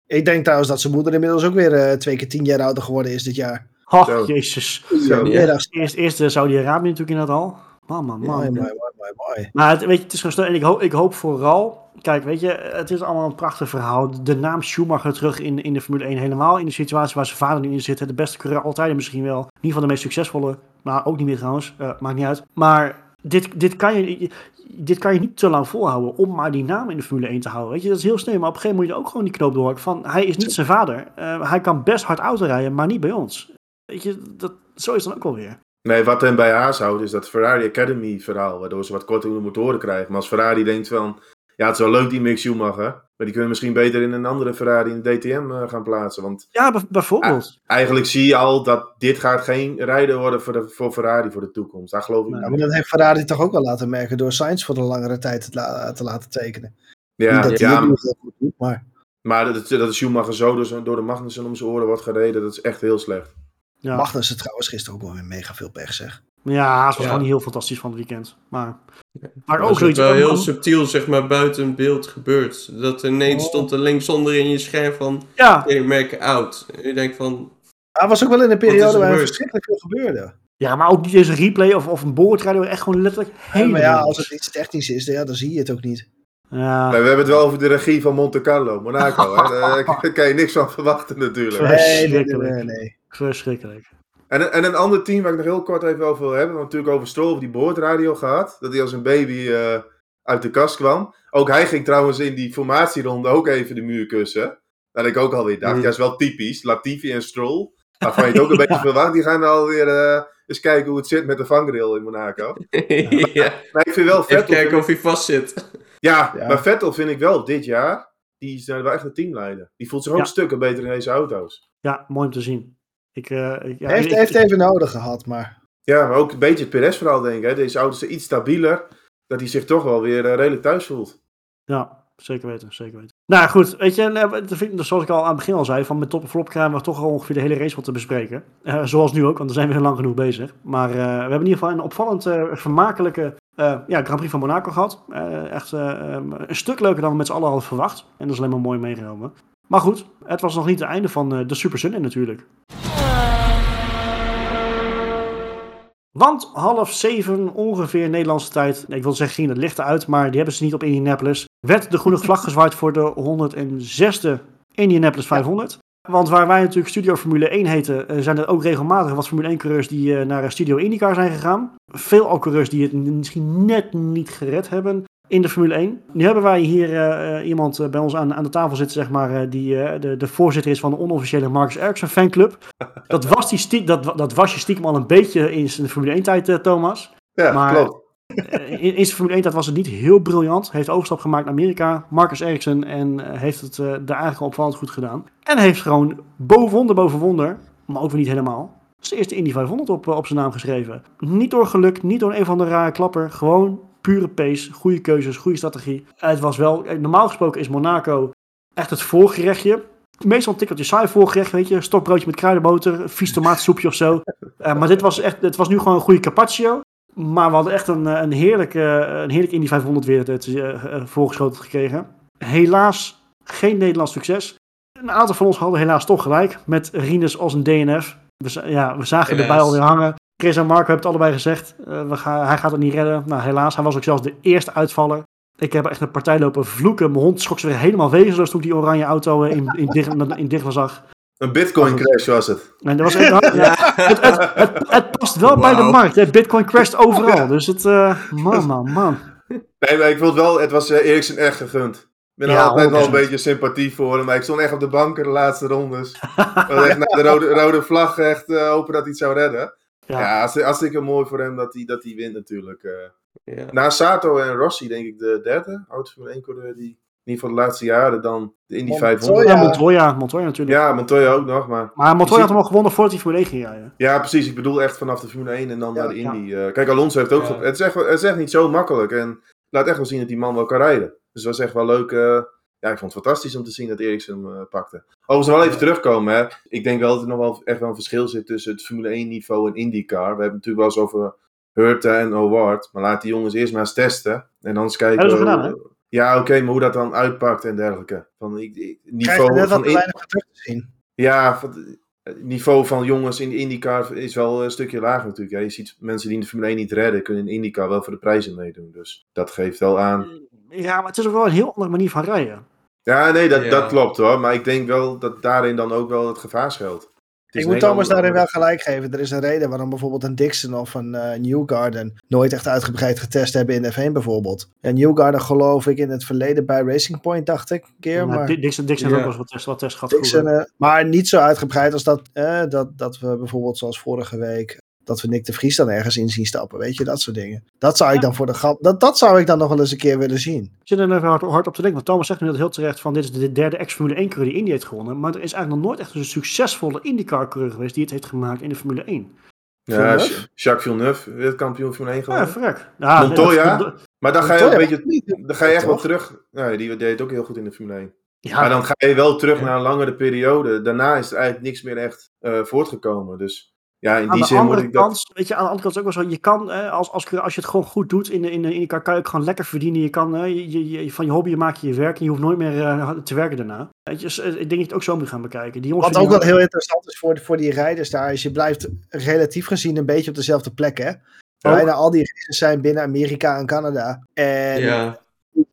Ik denk trouwens dat zijn moeder inmiddels ook weer twee keer tien jaar ouder geworden is dit jaar.
Oh,
Zo.
jezus.
Zo.
Middags.
Eerst, eerst eh, Saudi-Arabië natuurlijk inderdaad al. Man, man, man.
Mooi, mooi, mooi, mooi, mooi.
Maar het, weet je, het is gewoon. En ik hoop, ik hoop vooral. Kijk, weet je, het is allemaal een prachtig verhaal. De naam Schumacher terug in, in de Formule 1. Helemaal in de situatie waar zijn vader nu in zit. De beste coureur altijd en misschien wel. In ieder geval de meest succesvolle. Maar ook niet meer trouwens. Eh, maakt niet uit. Maar dit, dit, kan je, dit kan je niet te lang volhouden om maar die naam in de Formule 1 te houden. Weet je, dat is heel snel. Maar op een gegeven moment moet je ook gewoon die knoop doorhakken. Van, hij is niet zijn vader. Eh, hij kan best hard auto rijden, maar niet bij ons. Weet je, dat, zo is het dan ook wel weer.
Nee, wat hem bij haast houdt is dat Ferrari Academy verhaal, waardoor ze wat kortere motoren krijgen. Maar als Ferrari denkt van, ja het is wel leuk die Mick Schumacher, maar die kunnen misschien beter in een andere Ferrari in de DTM eh, gaan plaatsen. Want
Ja, bij- bijvoorbeeld.
eigenlijk zie je al dat dit gaat geen rijder worden voor, de, voor Ferrari voor de toekomst. Daar geloof ik niet.
maar dat heeft Ferrari toch ook wel laten merken door Sainz voor een langere tijd te, la- te laten tekenen.
Ja,
dat
ja,
doet, maar
maar dat, dat Schumacher zo door, door de Magnussen om zijn oren wordt gereden, dat is echt heel slecht.
Ja.
Magnussen trouwens gisteren ook wel weer mega veel pech zeg.
Ja, het was
Ja.
gewoon niet heel fantastisch van het weekend. Maar, maar ook zoiets.
wel heel
om-
subtiel, zeg maar, buiten beeld gebeurd. Dat ineens
Oh.
stond er linksonder in je scherm van,
ja,
hey, merk out. En je denkt van,
Hij was ook wel in een
er
periode
gebeurd?
verschrikkelijk veel gebeurde.
ja, maar ook niet eens een replay of, of een boordradio. Echt gewoon letterlijk
Ja,
helemaal
maar ja, als het iets technisch is, ja, dan zie je het ook niet.
Ja,
Maar we hebben het wel over de regie van Monte Carlo, Monaco. Hè? Daar kan je niks van verwachten natuurlijk.
Nee, nee, nee.
Verschrikkelijk.
En, en een ander team waar ik nog heel kort even over wil hebben. Want natuurlijk over Stroll, over die boordradio gehad. Dat hij als een baby eh, uit de kast kwam. Ook hij ging trouwens in die formatieronde ook even de muur kussen. Dat ik ook alweer dacht,
Mm.
ja, is wel typisch. Latifi en Stroll. Waarvan je het ook een beetje verwacht. Die gaan alweer eh eens kijken hoe het zit met de vangrail in Monaco.
ja,
Maar ik vind wel
even
Vettel...
kijken
vind
of hij vast zit.
ja,
Ja.
maar Vettel vind ik wel dit jaar... Die is nou wel echt een teamleider. Die voelt zich ook
Ja.
stukken beter in deze auto's.
Ja, mooi om te zien. Ik, eh, ik, ja,
Hij heeft,
ik-
heeft even nodig gehad, maar
Ja, maar ook een beetje het Perez-verhaal denk ik. Hè. Deze auto's zijn iets stabieler. Dat hij zich toch wel weer eh, redelijk thuis voelt.
Ja, zeker weten, zeker weten. Nou goed, weet je, eh, ik- zoals ik al aan het begin al zei, van met top en flop krijgen we toch al ongeveer de hele race wat te bespreken. Eh, zoals nu ook, want daar zijn we heel lang genoeg bezig. Maar eh, we hebben in ieder geval een opvallend eh, vermakelijke eh, ja, Grand Prix van Monaco gehad. Eh, echt eh, eh, een stuk leuker dan we met z'n allen hadden verwacht. En dat is alleen maar mooi meegenomen. Maar goed, het was nog niet het einde van eh, de Super Sunday natuurlijk. Want half zeven ongeveer Nederlandse tijd, ik wil zeggen ging het licht uit, maar die hebben ze niet op Indianapolis, werd de groene vlag gezwaaid voor de 106e Indianapolis 500. Want waar wij natuurlijk Studio Formule 1 heten, eh, zijn er ook regelmatig wat Formule 1 coureurs die eh, naar Studio IndyCar zijn gegaan. Veel al coureurs die het misschien net niet gered hebben in de Formule 1. Nu hebben wij hier eh, eh, iemand eh, bij ons aan, aan de tafel zitten, zeg maar, die de, de voorzitter is van de onofficiële Marcus Ericsson fanclub. Dat was, die stie- dat, dat was je stiekem al een beetje in zijn Formule 1 tijd, Thomas.
Ja,
Maar-
klopt.
In, in zijn Formule 1 tijd was het niet heel briljant. Heeft overstap gemaakt naar Amerika, Marcus Ericsson. En heeft het daar eigenlijk al opvallend goed gedaan. En heeft gewoon boven wonder boven wonder, maar ook weer niet helemaal, zijn eerste Indy 500 op, op zijn naam geschreven. Niet door geluk, niet door een van de rare klapper. Gewoon pure pace, goede keuzes, goede strategie. Het was wel, normaal gesproken is Monaco echt het voorgerechtje. Meestal een tikkeltje saai voorgerecht, weet je. Stokbroodje met kruidenboter, vies tomatensoepje of zo. Eh, maar dit was echt, het was nu gewoon een goede carpaccio. Maar we hadden echt een, eh, een, heerlijk, eh, een heerlijk Indy 500 weer eh, voorgeschoten gekregen. Helaas geen Nederlands succes. Een aantal van ons hadden helaas toch gelijk. Met Rinus als een DNF. We, ja, we zagen
Helaas.
erbij alweer hangen. Chris en Marco hebben het allebei gezegd. eh, we gaan, hij gaat het niet redden. Nou, helaas. Hij was ook zelfs de eerste uitvaller. Ik heb echt een partij lopen vloeken. Mijn hond schrok zich weer helemaal wezenloos toen ik die oranje auto eh, in, in, Dicht- in zag.
Een bitcoin crash was het.
En dat was echt, ja, het, het, het, het past wel bij de markt. Hè. Bitcoin crasht overal. Dus het, eh, man, man, man.
Nee, maar ik vond wel, het was uh, Eriksen echt gegund. Ik ben er
Ja,
altijd wel een
100%.
beetje sympathie voor hem. Maar ik stond echt op de banken de laatste rondes. Was echt naar de rode, rode vlag echt eh, hopen dat hij het zou redden.
Ja.
Ja, als, hartstikke mooi voor hem dat hij, dat hij wint natuurlijk. eh.
Ja.
Na Sato en Rossi denk ik de derde. Oud Formule 1 coureur die in ieder geval de laatste jaren dan de Indy
Montoya.
500.
Ja. Montoya, Montoya natuurlijk.
Ja, Montoya ook nog. Maar
Maar Montoya had hem al gewonnen voordat hij Formule 1 ging rijden.
ja, precies. Ik bedoel echt vanaf de Formule 1 en dan
Ja,
naar de
ja.
Indy. Eh, kijk, Alonso heeft ook...
Ja.
Het, is echt, het is echt niet zo makkelijk. En laat echt wel zien dat die man wel kan rijden. Dus dat was echt wel leuk. eh, ja, ik vond het fantastisch om te zien dat Eriksen hem eh, pakte. Overigens wel even terugkomen. Hè. Ik denk wel dat er nog wel echt wel een verschil zit tussen het Formule 1 niveau en IndyCar. We hebben het natuurlijk wel eens over Hurta en Howard. Maar laat die jongens eerst maar eens testen. En dan eens kijken...
Hebben ze gedaan,
hoe- Ja, oké, maar hoe dat dan uitpakt en dergelijke. Van, ik, ik-
krijg je
niveau
net wat
van... in-
weinig terug te zien.
ja, van- het niveau van jongens in de IndyCar is wel een stukje lager natuurlijk. Hè. Je ziet mensen die in de Formule 1 niet redden, kunnen in IndyCar wel voor de prijzen meedoen. Dus dat geeft wel aan.
Ja, maar het is ook wel een heel andere manier van rijden.
Ja, nee, dat,
Ja.
dat klopt hoor. Maar ik denk wel dat daarin dan ook wel het gevaar schuilt. Het
Ik moet Thomas
andere-
daarin wel gelijk geven. Er is een reden waarom bijvoorbeeld een Dixon of een eh, Newgarden nooit echt uitgebreid getest hebben in F1 bijvoorbeeld. En Newgarden geloof ik in het verleden bij Racing Point, dacht ik, een keer.
Maar
Maar,
Di- Dixon, Dixon ook wel eens wat test, wat test gehad
Dixon, eh, maar niet zo uitgebreid als dat, eh, dat, dat we bijvoorbeeld zoals vorige week, dat we Nick de Vries dan ergens in zien stappen. Weet je, dat soort dingen. Dat zou ik dan voor de grap, dat, dat zou ik dan nog wel eens een keer willen zien.
Ik zit er even hard, hard op te denken. Want Thomas zegt nu dat heel terecht van dit is de derde ex-Formule 1 coureur die Indy heeft gewonnen. Maar er is eigenlijk nog nooit echt een succesvolle IndyCar coureur geweest die het heeft gemaakt in de Formule 1.
Ja,
Villeneuve?
Jacques Villeneuve, wereldkampioen Formule 1
Ja,
geworden.
verrek. Ja,
Montoya? maar dan ga je ook een beetje, dan ga je echt wel terug. Nee, die deed ook heel goed in de Formule 1.
Ja,
Maar dan ga je wel terug
Ja.
naar een langere periode. Daarna is er eigenlijk niks meer echt eh, voortgekomen. Dus ja, in
aan
die
de
zin moet
andere
ik dat...
kant, weet je, aan de andere kant is het ook wel zo, je kan, eh, als, als, als je het gewoon goed doet in de, in de IndyCar, kan je ook gewoon lekker verdienen. Je kan, eh, je, je, je- van je hobby maak je je werk en je hoeft nooit meer eh, te werken daarna. Weet je, dus, eh, ik denk dat je het ook zo moet gaan bekijken. Die jongens
Wat ook wel heel interessant is voor, voor die rijders daar, is je blijft relatief gezien een beetje op dezelfde plek, hè? Bijna al die races zijn binnen Amerika en Canada. En
Ja,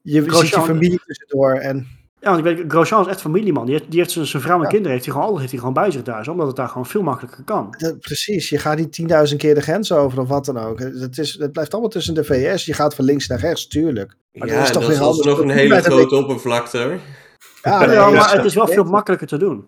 je
Grosjean-
ziet je familie tussendoor. En
Ja, want ik weet, Grosjean is echt familieman. Die heeft, die heeft zijn, zijn vrouw en
Ja.
kinderen heeft hij gewoon, altijd heeft hij gewoon bij zich daar. Zo, omdat het daar gewoon veel makkelijker kan.
precies, je gaat niet 10.000 keer de grens over of wat dan ook. Het, is, het blijft allemaal tussen de VS. Je gaat van links naar rechts, tuurlijk. Maar
ja
dat is toch
dat
weer
is alsnog een hele grote oppervlakte.
Ja,
maar het is wel veel makkelijker te doen.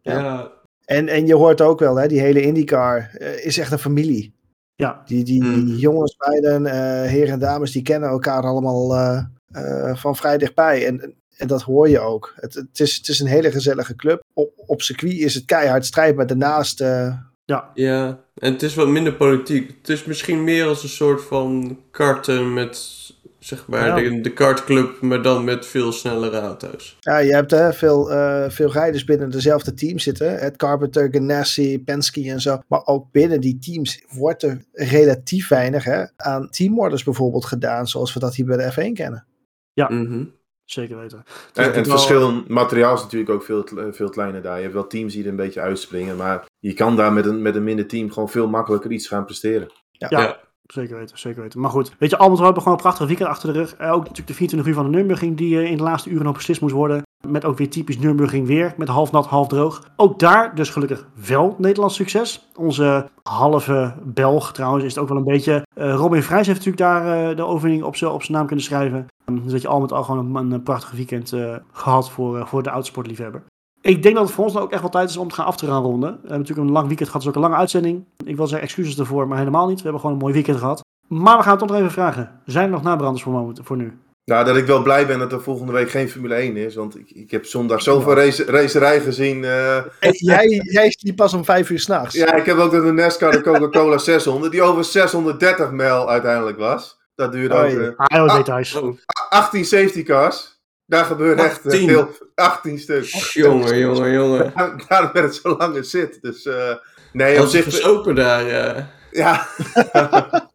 Ja.
Ja,
En, en je hoort ook wel, hè, die hele IndyCar eh, is echt een familie.
Ja,
Die, die
Mm.
jongens, beiden, eh heren en dames, die kennen elkaar allemaal eh, eh, van vrij dichtbij. En, en dat hoor je ook. Het, het, is, het is een hele gezellige club. Op, op circuit is het keihard strijd, maar daarnaast... eh,
ja.
ja. En het is wat minder politiek. Het is misschien meer als een soort van karten met, zeg maar,
Ja.
de, de kartclub, maar dan met veel snellere auto's.
ja, je hebt hè, veel, eh, veel rijders binnen dezelfde team zitten. Ed Carpenter, Ganassi, Penske en zo. Maar ook binnen die teams wordt er relatief weinig hè, aan teamorders bijvoorbeeld gedaan. Zoals we dat hier bij de F1 kennen.
Mhm.
Zeker weten.
En,
Dus
en
het
het
wel-
verschil in materiaal is natuurlijk ook veel, veel kleiner daar. Je hebt wel teams die er een beetje uitspringen. Maar je kan daar met een, met een minder team gewoon veel makkelijker iets gaan presteren.
Ja,
Ja.
zeker weten, zeker weten. Maar goed, weet je, allemaal we hebben gewoon een prachtig weekend achter de rug. Eh, ook natuurlijk de 24 uur van de Nürburgring die eh, in de laatste uren nog beslist moest worden. Met ook weer typisch Nürburgring weer, met half nat, half droog. Ook daar dus gelukkig wel Nederlands succes. Onze halve Belg trouwens is het ook wel een beetje. eh, Robin Vrijs heeft natuurlijk daar eh, de overwinning op zijn naam kunnen schrijven. Um, dus dat je al met al gewoon een, prachtig weekend eh, gehad voor, voor de oudsportliefhebber. Ik denk dat het voor ons nou ook echt wel tijd is om te gaan af te gaan ronden. We hebben natuurlijk een lang weekend gehad, dus ook een lange uitzending. Ik wil zeggen excuses ervoor, maar helemaal niet. We hebben gewoon een mooi weekend gehad. Maar we gaan het toch nog even vragen. Zijn er nog nabranders voor, voor nu?
Nou, dat ik wel blij ben dat er volgende week geen Formule 1 is. Want ik, ik heb zondag zoveel race, racerij gezien. eh.
En jij, jij sliep pas om vijf uur s'nachts.
ja, ik heb ook de NASCAR de Coca-Cola 600. Die over 630 mijl uiteindelijk was. Dat duurde
Ah, details.
Oh,
18 safety cars. Daar gebeurt echt eh,
18.
heel 18 stuk.
jongen, jongen, jongen.
Daarom werd het zo lang in zit. Dus eh, nee, op zich...
het is open daar. eh.
Ja.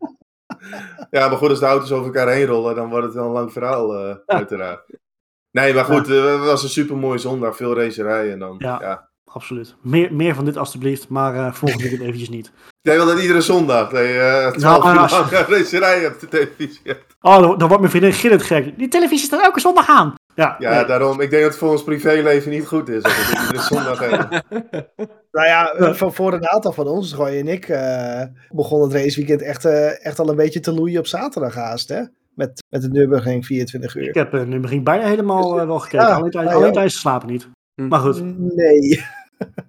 ja, maar goed, als de auto's over elkaar heen rollen, dan wordt het wel een lang verhaal, eh, uiteraard. Nee, maar goed, eh, het was een super mooie zondag, veel racerijen. En dan,
Ja.
ja.
Absoluut. Meer, meer van dit alstublieft, maar eh volgende weekend eventjes niet.
Jij wil dat iedere zondag, dat je 12
Nou,
uur
als-
lang racerijen op de televisie hebt.
Oh, dan, dan wordt mijn vriendin gillend gek. Die televisie staat elke zondag aan. Ja,
Ja,
nee.
daarom, ik denk dat het voor ons privéleven niet goed is, dat het zondag hebben.
Nou ja, eh, voor, voor een aantal van ons, Roy en ik, eh, begon het raceweekend echt, eh, echt al een beetje te loeien op zaterdag haast, hè? Met, met de Nürburgring 24 uur.
Ik heb nu begin bijna helemaal wel gekeken.
Ja,
alleen tijdens
ja,
alleen tijdens slapen niet.
Hm.
Maar goed,
Nee.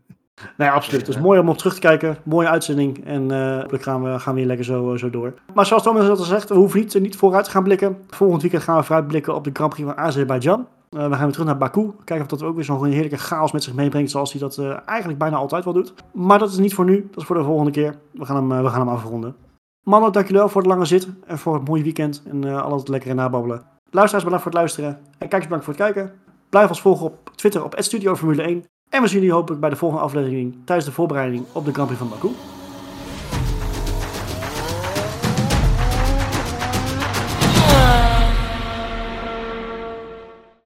nee, absoluut. Het is mooi om op terug te kijken. Mooie uitzending. En eh hopelijk gaan we, gaan we weer lekker zo, eh, zo door. Maar zoals Thomas al zegt, we hoeven niet, niet vooruit te gaan blikken. Volgend weekend gaan we vooruitblikken op de Grand Prix van Azerbeidzjan. Eh, we gaan weer terug naar Baku. Kijken of dat ook weer zo'n heerlijke chaos met zich meebrengt. Zoals hij dat eh, eigenlijk bijna altijd wel doet. Maar dat is niet voor nu. Dat is voor de volgende keer. We gaan hem, eh, we gaan hem afronden. Mannen, dank jullie wel voor het lange zit. En voor het mooie weekend. En eh al het lekkere nababbelen. Luisteraars, bedankt voor het luisteren. En kijkers, bedankt voor het kijken. Blijf ons volgen op Twitter op @studio Formule 1. En we zien jullie hopelijk bij de volgende aflevering tijdens de voorbereiding op de Grand Prix van Baku.